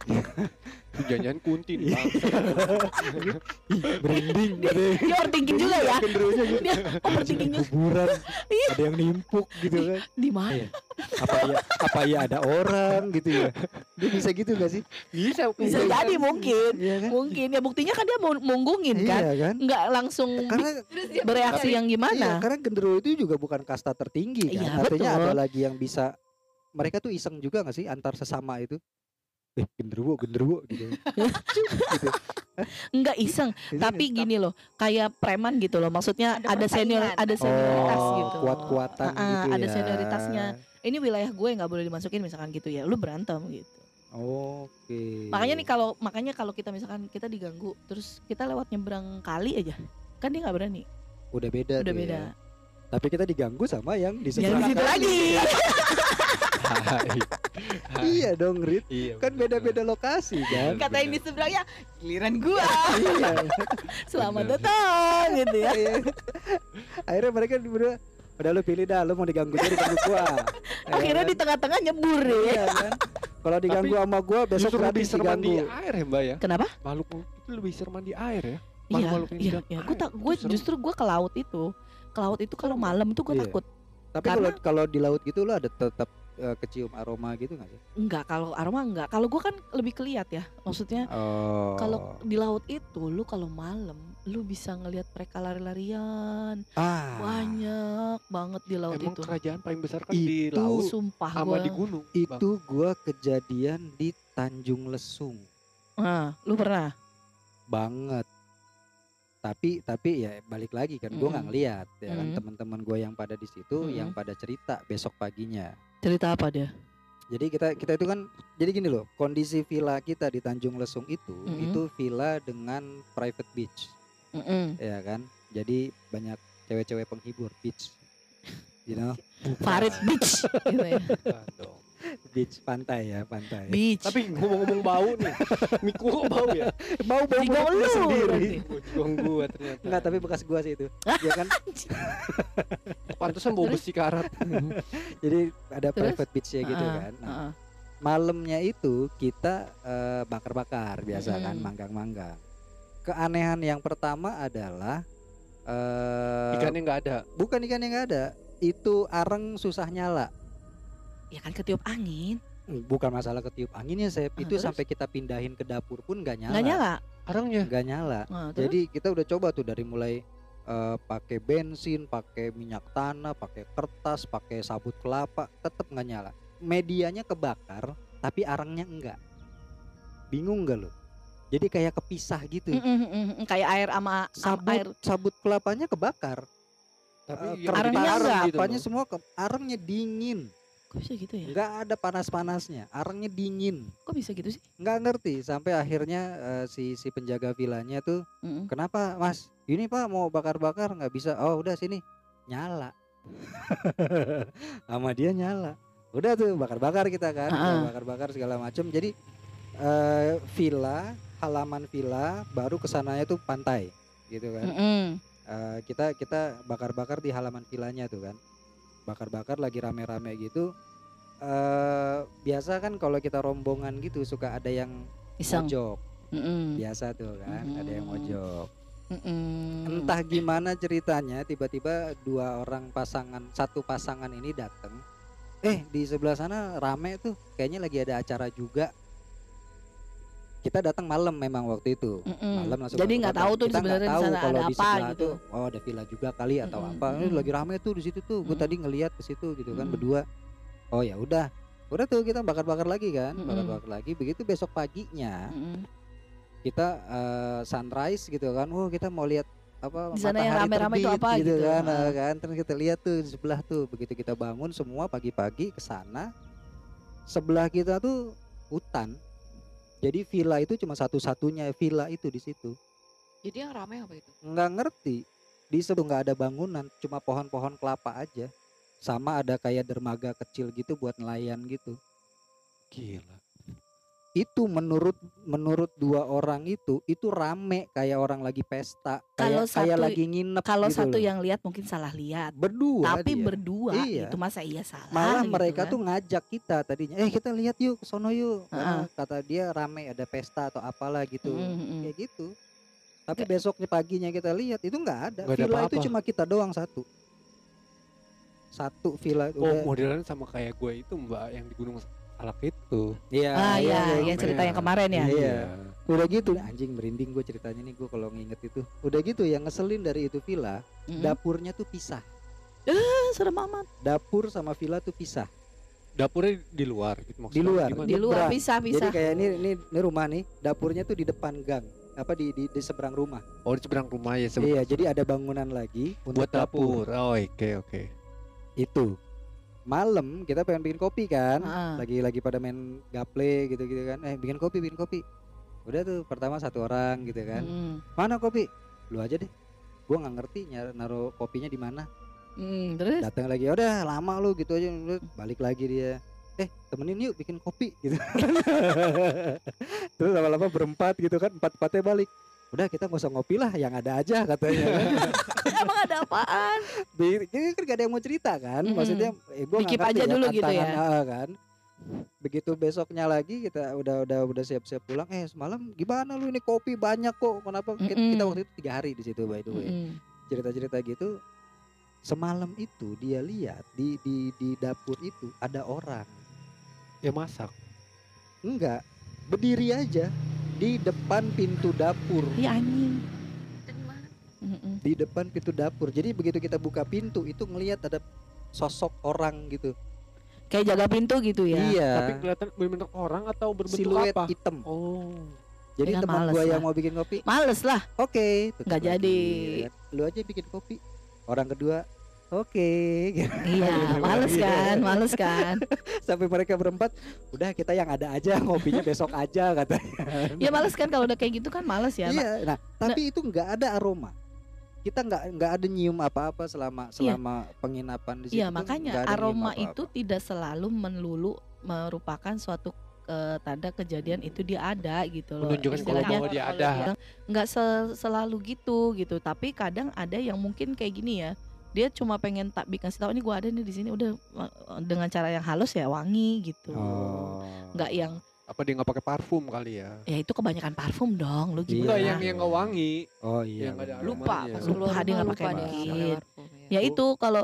Speaker 2: Itu jangan kunti nih,
Speaker 1: Iya.
Speaker 2: bang.
Speaker 1: Ada yang
Speaker 3: dia overthinking juga ya
Speaker 1: genderuwonya gitu.
Speaker 3: dia overthinking
Speaker 1: kuburan
Speaker 3: Iya.
Speaker 1: ada yang nimpuk gitu kan.
Speaker 3: di mana
Speaker 1: Iya. Apa ya apa ya ada orang gitu ya. Dia bisa gitu gak sih?
Speaker 2: bisa
Speaker 3: bisa
Speaker 1: Iya.
Speaker 3: jadi mungkin
Speaker 1: Iya kan?
Speaker 3: mungkin ya buktinya kan dia mau munggungin kan
Speaker 1: Iya kan?
Speaker 3: nggak langsung
Speaker 1: Karena
Speaker 3: bereaksi
Speaker 1: Tapi-
Speaker 3: yang
Speaker 1: Iya,
Speaker 3: gimana
Speaker 1: karena genderuwo itu juga bukan kasta tertinggi kan.
Speaker 3: Iya,
Speaker 1: Artinya
Speaker 3: betul.
Speaker 1: ada lagi yang bisa mereka tuh iseng juga gak sih antar sesama itu? Eh, genderuwo, genderuwo gitu. gitu.
Speaker 3: nggak iseng
Speaker 1: Itu
Speaker 3: tapi gini loh kayak preman gitu loh maksudnya
Speaker 6: Ada
Speaker 3: ada, senior ada senioritas
Speaker 1: oh,
Speaker 3: gitu
Speaker 1: kuat-kuatan
Speaker 3: ah,
Speaker 1: gitu
Speaker 3: ada
Speaker 1: ya.
Speaker 3: senioritasnya ini wilayah gue nggak boleh dimasukin misalkan gitu ya lu berantem gitu
Speaker 1: Oke.
Speaker 3: makanya nih kalau makanya kalau kita misalkan kita diganggu terus kita lewat nyebrang kali aja kan dia nggak berani
Speaker 1: udah beda
Speaker 3: udah beda
Speaker 1: ya. Tapi kita diganggu sama yang di
Speaker 3: yang
Speaker 1: sebelah
Speaker 3: di situ
Speaker 1: kali.
Speaker 3: lagi
Speaker 2: Hai. Hai.
Speaker 1: Iya dong, Rit.
Speaker 2: Iya,
Speaker 1: Kan beda-beda lokasi kan.
Speaker 3: kata yang di seberangnya giliran gua
Speaker 1: iya.
Speaker 3: selamat
Speaker 2: Bener.
Speaker 3: datang gitu ya
Speaker 1: Iya. Akhirnya mereka berdua udah lu pilih dah, lu mau diganggu jadi diganggu gua. Ya
Speaker 3: akhirnya
Speaker 1: kan?
Speaker 3: di tengah-tengah nyebur ya
Speaker 1: Iya kan? Kalau diganggu sama gua besok
Speaker 2: Justru lebih
Speaker 1: gratis
Speaker 2: serem di
Speaker 1: diganggu.
Speaker 2: air ya mbak ya
Speaker 3: kenapa
Speaker 2: makhluk itu lebih serem di air ya
Speaker 3: iya iya iya gue tak gue justru gue ke laut itu ke laut itu kalau malam itu gue
Speaker 1: Iya.
Speaker 3: takut
Speaker 1: Tapi kalau kalau di laut gitu lu ada tetap eh, kecium aroma gitu nggak sih?
Speaker 3: enggak kalau aroma enggak kalau gue kan lebih keliat ya maksudnya
Speaker 1: Oh.
Speaker 3: kalau di laut itu lu kalau malam lu bisa ngelihat mereka lari-larian
Speaker 1: ah,
Speaker 3: banyak banget di laut
Speaker 2: emang
Speaker 3: itu
Speaker 2: kerajaan paling besar kan di
Speaker 1: Itu
Speaker 2: laut
Speaker 3: sumpah
Speaker 2: sama
Speaker 3: gue
Speaker 2: di gunung Bang.
Speaker 1: itu gua kejadian di Tanjung Lesung
Speaker 3: nah lu pernah
Speaker 1: banget. Tapi tapi ya balik lagi kan gua nggak
Speaker 3: Mm.
Speaker 1: ngeliat ya kan
Speaker 3: Mm.
Speaker 1: teman-teman gua yang pada di situ
Speaker 3: Mm.
Speaker 1: yang pada cerita besok paginya.
Speaker 3: Cerita apa dia
Speaker 1: Jadi kita kita itu kan jadi gini loh, kondisi villa kita di Tanjung Lesung itu
Speaker 3: Mhm.
Speaker 1: itu villa dengan private beach,
Speaker 3: Mm-mm.
Speaker 1: ya kan? Jadi banyak cewek-cewek penghibur beach. You know,
Speaker 3: Farid Beach gitu ya.
Speaker 1: Beach pantai ya, pantai.
Speaker 3: Beach.
Speaker 2: Tapi ngomong-ngomong bau nih, miku kok bau ya?
Speaker 1: bau bau gua
Speaker 3: lu
Speaker 1: sendiri.
Speaker 2: jigong gua ternyata.
Speaker 1: Enggak, tapi bekas gua sih itu. ya kan?
Speaker 2: pantesan bau besi karat.
Speaker 1: Jadi ada
Speaker 3: Terus?
Speaker 1: private beach ya gitu
Speaker 3: Heeh,
Speaker 1: kan. Nah,
Speaker 3: heeh.
Speaker 1: malamnya itu kita eh, bakar-bakar biasa kan,
Speaker 3: Mm-mm.
Speaker 1: manggang-manggang. Keanehan yang pertama adalah eh
Speaker 2: Ikannya nggak ada.
Speaker 1: bukan ikan yang nggak ada, itu areng susah nyala.
Speaker 3: Ya kan ketiup angin.
Speaker 1: Hmm, Bukan masalah ketiup anginnya, saya
Speaker 3: Ah,
Speaker 1: itu
Speaker 3: terus?
Speaker 1: sampai kita pindahin ke dapur pun nggak nyala.
Speaker 3: Nggak nyala.
Speaker 2: Arangnya.
Speaker 1: Nggak nyala.
Speaker 3: Nah, terus?
Speaker 1: Jadi kita udah coba tuh dari mulai eh, pakai bensin, pakai minyak tanah, pakai kertas, pakai sabut kelapa, tetap nggak nyala. Medianya kebakar, tapi arangnya enggak. Bingung nggak lo? Jadi kayak kepisah gitu.
Speaker 3: Mm, mm, mm, mm, kayak air sama
Speaker 1: Sabut
Speaker 3: air.
Speaker 1: sabut kelapanya kebakar.
Speaker 2: Tapi yang
Speaker 3: Arangnya enggak.
Speaker 2: gitu
Speaker 1: semua ke, arangnya dingin.
Speaker 3: Kok bisa gitu ya?
Speaker 1: Nggak ada panas-panasnya, arangnya dingin.
Speaker 3: Kok bisa gitu sih?
Speaker 1: Nggak ngerti sampai akhirnya eh, si si penjaga vilanya tuh
Speaker 3: Mm-mm.
Speaker 1: Kenapa Mas? Ini Pak mau bakar-bakar nggak bisa. Oh udah sini nyala. Sama dia nyala. Udah tuh bakar-bakar kita kan,
Speaker 3: Ah.
Speaker 1: bakar-bakar segala macam. Jadi eh, villa, halaman villa, baru ke sananya tuh pantai, gitu kan.
Speaker 3: Mm-mm.
Speaker 1: Eh, kita kita bakar-bakar di halaman villanya tuh kan. Bakar-bakar lagi rame-rame gitu. eh biasa kan kalau kita rombongan gitu suka ada yang
Speaker 3: Iseng.
Speaker 1: mojok.
Speaker 3: Mm-mm.
Speaker 1: Biasa tuh kan, ada yang
Speaker 3: Mm.
Speaker 1: mojok.
Speaker 3: Mm-mm.
Speaker 1: entah gimana ceritanya tiba-tiba dua orang pasangan satu pasangan ini datang eh di sebelah sana rame tuh kayaknya lagi ada acara juga kita datang malam memang waktu itu
Speaker 3: Mm-mm.
Speaker 1: malam langsung
Speaker 3: Jadi nggak tahu tuh sebenarnya di
Speaker 1: tahu
Speaker 3: sana
Speaker 1: kalau
Speaker 3: ada
Speaker 1: di
Speaker 3: apa
Speaker 1: sebelah
Speaker 3: gitu.
Speaker 1: tuh, oh ada villa juga kali atau
Speaker 3: Mm-mm,
Speaker 1: apa ini
Speaker 3: mm-mm.
Speaker 1: lagi rame tuh di situ tuh gue
Speaker 3: Mm-mm.
Speaker 1: tadi ngelihat ke situ gitu kan
Speaker 3: Mm-mm.
Speaker 1: berdua oh ya udah udah tuh kita bakar-bakar lagi kan
Speaker 3: Mm-mm.
Speaker 1: bakar-bakar lagi begitu besok paginya
Speaker 3: Mm-mm.
Speaker 1: kita eh, sunrise gitu kan oh kita mau lihat apa
Speaker 3: Di sana yang
Speaker 1: matahari
Speaker 3: rame-rame itu
Speaker 1: terbit
Speaker 3: apa
Speaker 1: gitu,
Speaker 3: gitu.
Speaker 1: kan
Speaker 3: Ah.
Speaker 1: eh, kan terus kita lihat tuh di sebelah tuh begitu kita bangun semua pagi-pagi ke sana sebelah kita tuh hutan jadi villa itu cuma satu-satunya villa itu di situ
Speaker 4: Jadi yang ramai apa itu?
Speaker 1: nggak ngerti di situ nggak ada bangunan cuma pohon-pohon kelapa aja sama ada kayak dermaga kecil gitu buat nelayan gitu
Speaker 2: Gila.
Speaker 1: Itu menurut menurut dua orang itu itu rame kayak orang lagi pesta
Speaker 3: Kalau
Speaker 1: kayak kayak lagi nginep
Speaker 3: Kalau
Speaker 1: gitu loh.
Speaker 3: satu yang lihat mungkin salah lihat.
Speaker 1: berdua
Speaker 3: Tapi
Speaker 1: dia.
Speaker 3: berdua
Speaker 1: Iya.
Speaker 3: itu masa iya salah.
Speaker 1: malah
Speaker 3: gitu
Speaker 1: mereka
Speaker 3: kan.
Speaker 1: tuh ngajak kita tadinya eh kita lihat yuk ke sono yuk
Speaker 3: Heeh.
Speaker 1: Karena kata dia rame ada pesta atau apalah gitu
Speaker 3: Mm, mm, mm.
Speaker 1: kayak gitu tapi besoknya paginya kita lihat itu nggak ada
Speaker 2: ada
Speaker 1: villa itu
Speaker 2: apa-apa.
Speaker 1: cuma kita doang satu satu villa
Speaker 2: Oh,
Speaker 1: udah
Speaker 2: modelannya sama kayak gue itu Mbak yang di Gunung Salak itu.
Speaker 1: iya
Speaker 3: Ah iya,
Speaker 1: iya,
Speaker 3: yang cerita yang
Speaker 2: Iya.
Speaker 3: kemarin ya.
Speaker 1: Iya. udah gitu anjing merinding gue ceritanya nih gue kalau nginget itu udah gitu yang ngeselin dari itu villa
Speaker 3: Mm.
Speaker 1: dapurnya tuh pisah
Speaker 3: Ah, serem amat.
Speaker 1: dapur sama villa tuh pisah
Speaker 2: Dapurnya di luar gitu maksudnya.
Speaker 1: luar.
Speaker 2: Gimana?
Speaker 3: Di luar
Speaker 1: Nyebrang.
Speaker 3: pisah
Speaker 1: jadi
Speaker 3: pisah.
Speaker 1: kayak ini, ini ini rumah nih dapurnya tuh di depan gang apa di di, di seberang rumah
Speaker 2: Oh, di seberang rumah ya sebe-
Speaker 1: iya jadi ada bangunan lagi untuk
Speaker 2: buat dapur. Oh, oke oke.
Speaker 1: itu malam kita pengen bikin kopi kan. Lagi lagi pada main gaple gitu gitu kan. Eh bikin kopi bikin kopi. Udah tuh pertama satu orang gitu kan.
Speaker 3: Mm.
Speaker 1: mana kopi? Lu aja deh. Gua nggak ngerti nyar naruh kopinya di mana.
Speaker 3: Mm, terus?
Speaker 1: Datang lagi udah lama lu gitu aja. Lu balik lagi dia. Eh temenin yuk bikin kopi gitu. Terus lama-lama berempat gitu kan. Empat empatnya balik udah kita nggak usah ngopi lah yang ada aja katanya kan.
Speaker 3: emang ada apaan?
Speaker 1: Di- jadi kan gak ada yang mau cerita kan maksudnya eh, nggak
Speaker 3: Dikip
Speaker 1: ngerti
Speaker 3: aja dulu gitu ya.
Speaker 1: ah, kan begitu besoknya lagi kita udah udah udah siap-siap pulang eh semalam gimana lu ini kopi banyak kok kenapa kita, kita
Speaker 3: Mm-mm.
Speaker 1: waktu itu tiga hari di situ by the way
Speaker 3: Mm-mm.
Speaker 1: cerita-cerita gitu semalam itu dia lihat di di di dapur itu ada orang
Speaker 2: Ya masak.
Speaker 1: enggak berdiri aja di depan pintu dapur
Speaker 3: Iya anjing.
Speaker 1: Di depan pintu dapur jadi begitu kita buka pintu itu ngelihat ada sosok orang gitu
Speaker 3: Kayak jaga pintu gitu ya.
Speaker 1: iya
Speaker 2: Tapi kelihatan benar orang atau berbentuk
Speaker 1: siluet
Speaker 2: apa?
Speaker 1: hitam
Speaker 2: Oh.
Speaker 1: jadi
Speaker 3: Ya
Speaker 1: teman
Speaker 3: lah.
Speaker 1: yang mau bikin kopi
Speaker 3: Males lah.
Speaker 1: oke
Speaker 3: Nggak
Speaker 1: lagi.
Speaker 3: jadi.
Speaker 1: lu aja bikin kopi orang kedua oke gitu.
Speaker 3: Iya, males
Speaker 1: Iya.
Speaker 3: kan, males kan.
Speaker 1: sampai mereka berempat udah kita yang ada aja ngopinya besok aja katanya
Speaker 3: Ya males kan kalau udah kayak gitu kan males ya.
Speaker 1: iya nah tapi itu nggak ada aroma kita nggak nggak ada nyium apa-apa selama selama penginapan di situ
Speaker 3: Iya makanya aroma
Speaker 1: apa-apa.
Speaker 3: itu tidak selalu melulu merupakan suatu eh, tanda kejadian itu dia ada gitu loh.
Speaker 2: Menunjukkan kalau
Speaker 3: Istilahnya
Speaker 2: bahwa dia ada.
Speaker 3: nggak se- selalu gitu gitu. Tapi kadang ada yang mungkin kayak gini ya. Dia cuma pengen tak kasih tahu ini gua ada nih di sini udah eh, dengan cara yang halus ya wangi gitu.
Speaker 1: oh.
Speaker 3: Nggak yang
Speaker 2: Apa dia nggak pakai parfum kali ya?
Speaker 3: ya itu kebanyakan parfum dong. Lu
Speaker 1: Iya.
Speaker 2: Enggak
Speaker 3: gimana?
Speaker 2: yang yang nggak wangi.
Speaker 1: oh iya
Speaker 2: Yang ada
Speaker 4: lupa
Speaker 3: Lupa, dia nggak pakai mungkin. Ya itu kalau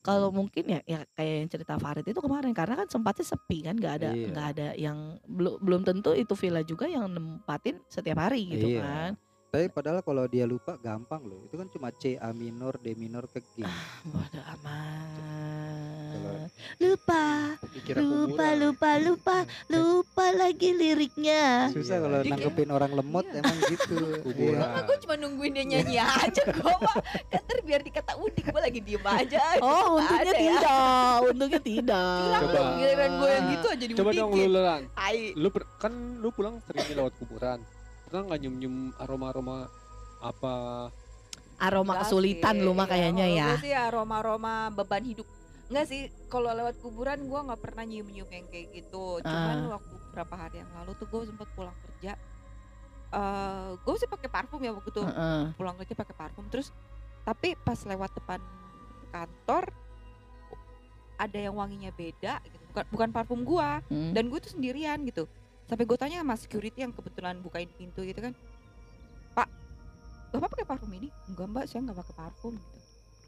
Speaker 3: kalau mungkin ya ya kayak yang cerita Farid itu kemarin karena kan sempatnya sepi kan nggak ada
Speaker 1: Iya.
Speaker 3: nggak ada yang belum belum tentu itu villa juga yang nempatin setiap hari gitu
Speaker 1: Iya.
Speaker 3: kan.
Speaker 1: Tapi padahal kalau dia lupa gampang loh itu kan cuma C A minor D minor ke G
Speaker 3: Bodoh amat.
Speaker 1: Kalau-
Speaker 3: Lupa, lupa, lupa, lupa, lupa lagi liriknya.
Speaker 1: susah
Speaker 2: Iya.
Speaker 1: kalau nangkepin orang lemot
Speaker 4: Iya.
Speaker 1: emang gitu
Speaker 2: Kuburan.
Speaker 1: Iya.
Speaker 4: Gue cuma nungguin dia nyanyi aja gue mah kan biar dikata udik gue lagi diem aja
Speaker 3: Oh, untungnya
Speaker 4: ada ya.
Speaker 3: tidak, untungnya tidak.
Speaker 2: Coba.
Speaker 4: giliran gue yang gitu aja
Speaker 2: Coba dong lu
Speaker 4: diudikin
Speaker 2: Lelan.
Speaker 4: Tai.
Speaker 2: Lu kan lu pulang sering lewat kuburan. Pernah nggak nyium-nyium aroma-aroma apa?
Speaker 3: Aroma
Speaker 4: Enggak
Speaker 3: kesulitan
Speaker 4: sih,
Speaker 3: lu mah
Speaker 4: iya,
Speaker 3: kayaknya
Speaker 4: kalau
Speaker 3: ya.
Speaker 4: Gue sih aroma-aroma beban hidup. Enggak sih, kalau lewat kuburan gue nggak pernah nyium-nyium yang kayak gitu. Cuman
Speaker 3: Ah.
Speaker 4: waktu beberapa hari yang lalu tuh gue sempat pulang kerja. eh gue sih pakai parfum ya waktu itu.
Speaker 3: Heeh.
Speaker 4: Pulang kerja pakai parfum terus tapi pas lewat depan kantor ada yang wanginya beda gitu. Bukan bukan parfum gua
Speaker 3: Hmm.
Speaker 4: dan gue tuh sendirian gitu sampai gue tanya sama security yang kebetulan bukain pintu gitu kan pak bapak pakai parfum ini enggak mbak saya nggak pakai parfum gitu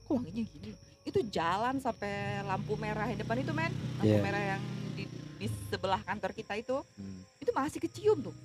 Speaker 4: kok wanginya gini itu jalan sampai lampu merah yang depan itu men lampu
Speaker 1: Iya.
Speaker 4: merah yang di, di sebelah kantor kita itu
Speaker 1: Hmm.
Speaker 4: itu masih kecium tuh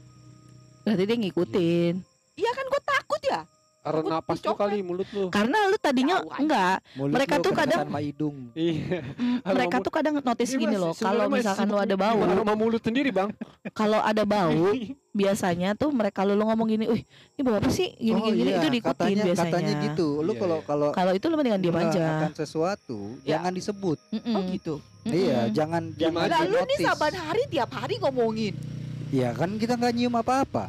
Speaker 3: Berarti dia ngikutin.
Speaker 4: iya kan gue takut ya
Speaker 2: Karena napas lu
Speaker 4: dicopet.
Speaker 2: kali mulut lu.
Speaker 3: Karena lu tadinya enggak,
Speaker 1: Mulut
Speaker 3: Mereka
Speaker 1: lu
Speaker 3: tuh kadang-
Speaker 1: sama hidung
Speaker 2: Iya.
Speaker 3: Mm, mereka tuh kadang notice
Speaker 2: Ini
Speaker 3: gini loh, kalau misalkan lu ada bau,
Speaker 2: Aroma mulut sendiri, Bang.
Speaker 3: kalau ada bau, biasanya tuh mereka lu ngomong gini, "Wih, ini bau apa sih?" gini
Speaker 1: oh
Speaker 3: gini, gini."
Speaker 1: iya
Speaker 3: itu diikutin
Speaker 1: katanya
Speaker 3: biasanya.
Speaker 1: katanya gitu lu
Speaker 2: Iya,
Speaker 1: kalau
Speaker 2: iya.
Speaker 1: kalau
Speaker 3: Kalau itu lu mendingan diam aja.
Speaker 1: akan sesuatu
Speaker 4: Ya.
Speaker 1: jangan disebut
Speaker 3: Mm-mm.
Speaker 4: oh gitu
Speaker 3: Mm-mm.
Speaker 1: iya jangan jangan
Speaker 2: aja.
Speaker 4: lalu nih
Speaker 1: di-notice.
Speaker 4: saban hari tiap hari ngomongin
Speaker 1: Iya kan kita nggak nyium apa-apa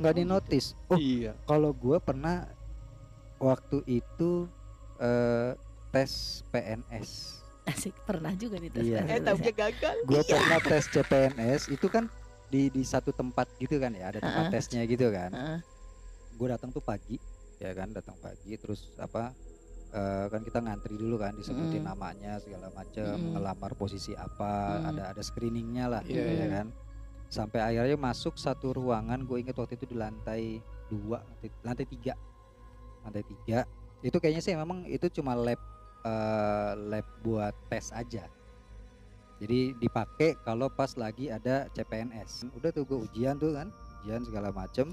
Speaker 1: nggak di notice oh
Speaker 2: Iya.
Speaker 1: kalau gue pernah waktu itu eh, tes PNS
Speaker 3: Asik, pernah juga nih tes
Speaker 1: Iya.
Speaker 3: PNS
Speaker 4: eh taunya gagal
Speaker 1: gue pernah tes CPNS itu kan di di satu tempat gitu kan ya ada tempat
Speaker 3: Heeh.
Speaker 1: tesnya gitu kan
Speaker 3: Heeh.
Speaker 1: gue datang tuh pagi ya kan datang pagi terus apa eh, kan kita ngantri dulu kan disebutin
Speaker 3: Mm.
Speaker 1: namanya segala macam
Speaker 3: Mm.
Speaker 1: ngelamar posisi apa
Speaker 3: Mm.
Speaker 1: ada ada screeningnya lah
Speaker 2: Iya,
Speaker 1: ya
Speaker 2: iya.
Speaker 1: kan sampai akhirnya masuk satu ruangan gue inget waktu itu di lantai dua lantai, lantai tiga lantai tiga itu kayaknya sih memang itu cuma lab eh, lab buat tes aja jadi dipakai kalau pas lagi ada CPNS udah tuh gue ujian tuh kan ujian segala macem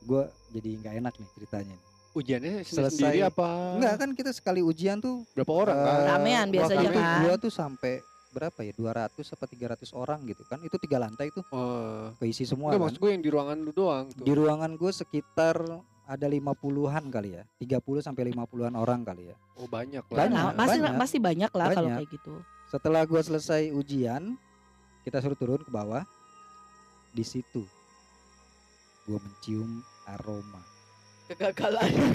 Speaker 1: gue jadi nggak enak nih ceritanya
Speaker 2: Ujiannya
Speaker 1: Selesai.
Speaker 2: sendiri apa?
Speaker 1: Enggak kan kita sekali ujian tuh
Speaker 2: Berapa orang kan?
Speaker 1: eh,
Speaker 3: Ramean biasanya kan.
Speaker 1: gua tuh sampai berapa ya 200 apa 300 orang gitu kan itu tiga lantai tuh
Speaker 2: Oh.
Speaker 1: keisi semua
Speaker 2: Enggak
Speaker 1: kan.
Speaker 2: maksud gue yang di ruangan lu doang tuh.
Speaker 1: di ruangan gue sekitar ada 50-an kali ya 30 sampai 50-an orang kali ya
Speaker 2: Oh banyak lah.
Speaker 1: Banyak,
Speaker 3: Nah, masih
Speaker 1: banyak.
Speaker 3: masih banyak lah kalau kayak gitu.
Speaker 1: setelah gua selesai ujian kita suruh turun ke bawah di situ gue mencium aroma
Speaker 4: kegagalan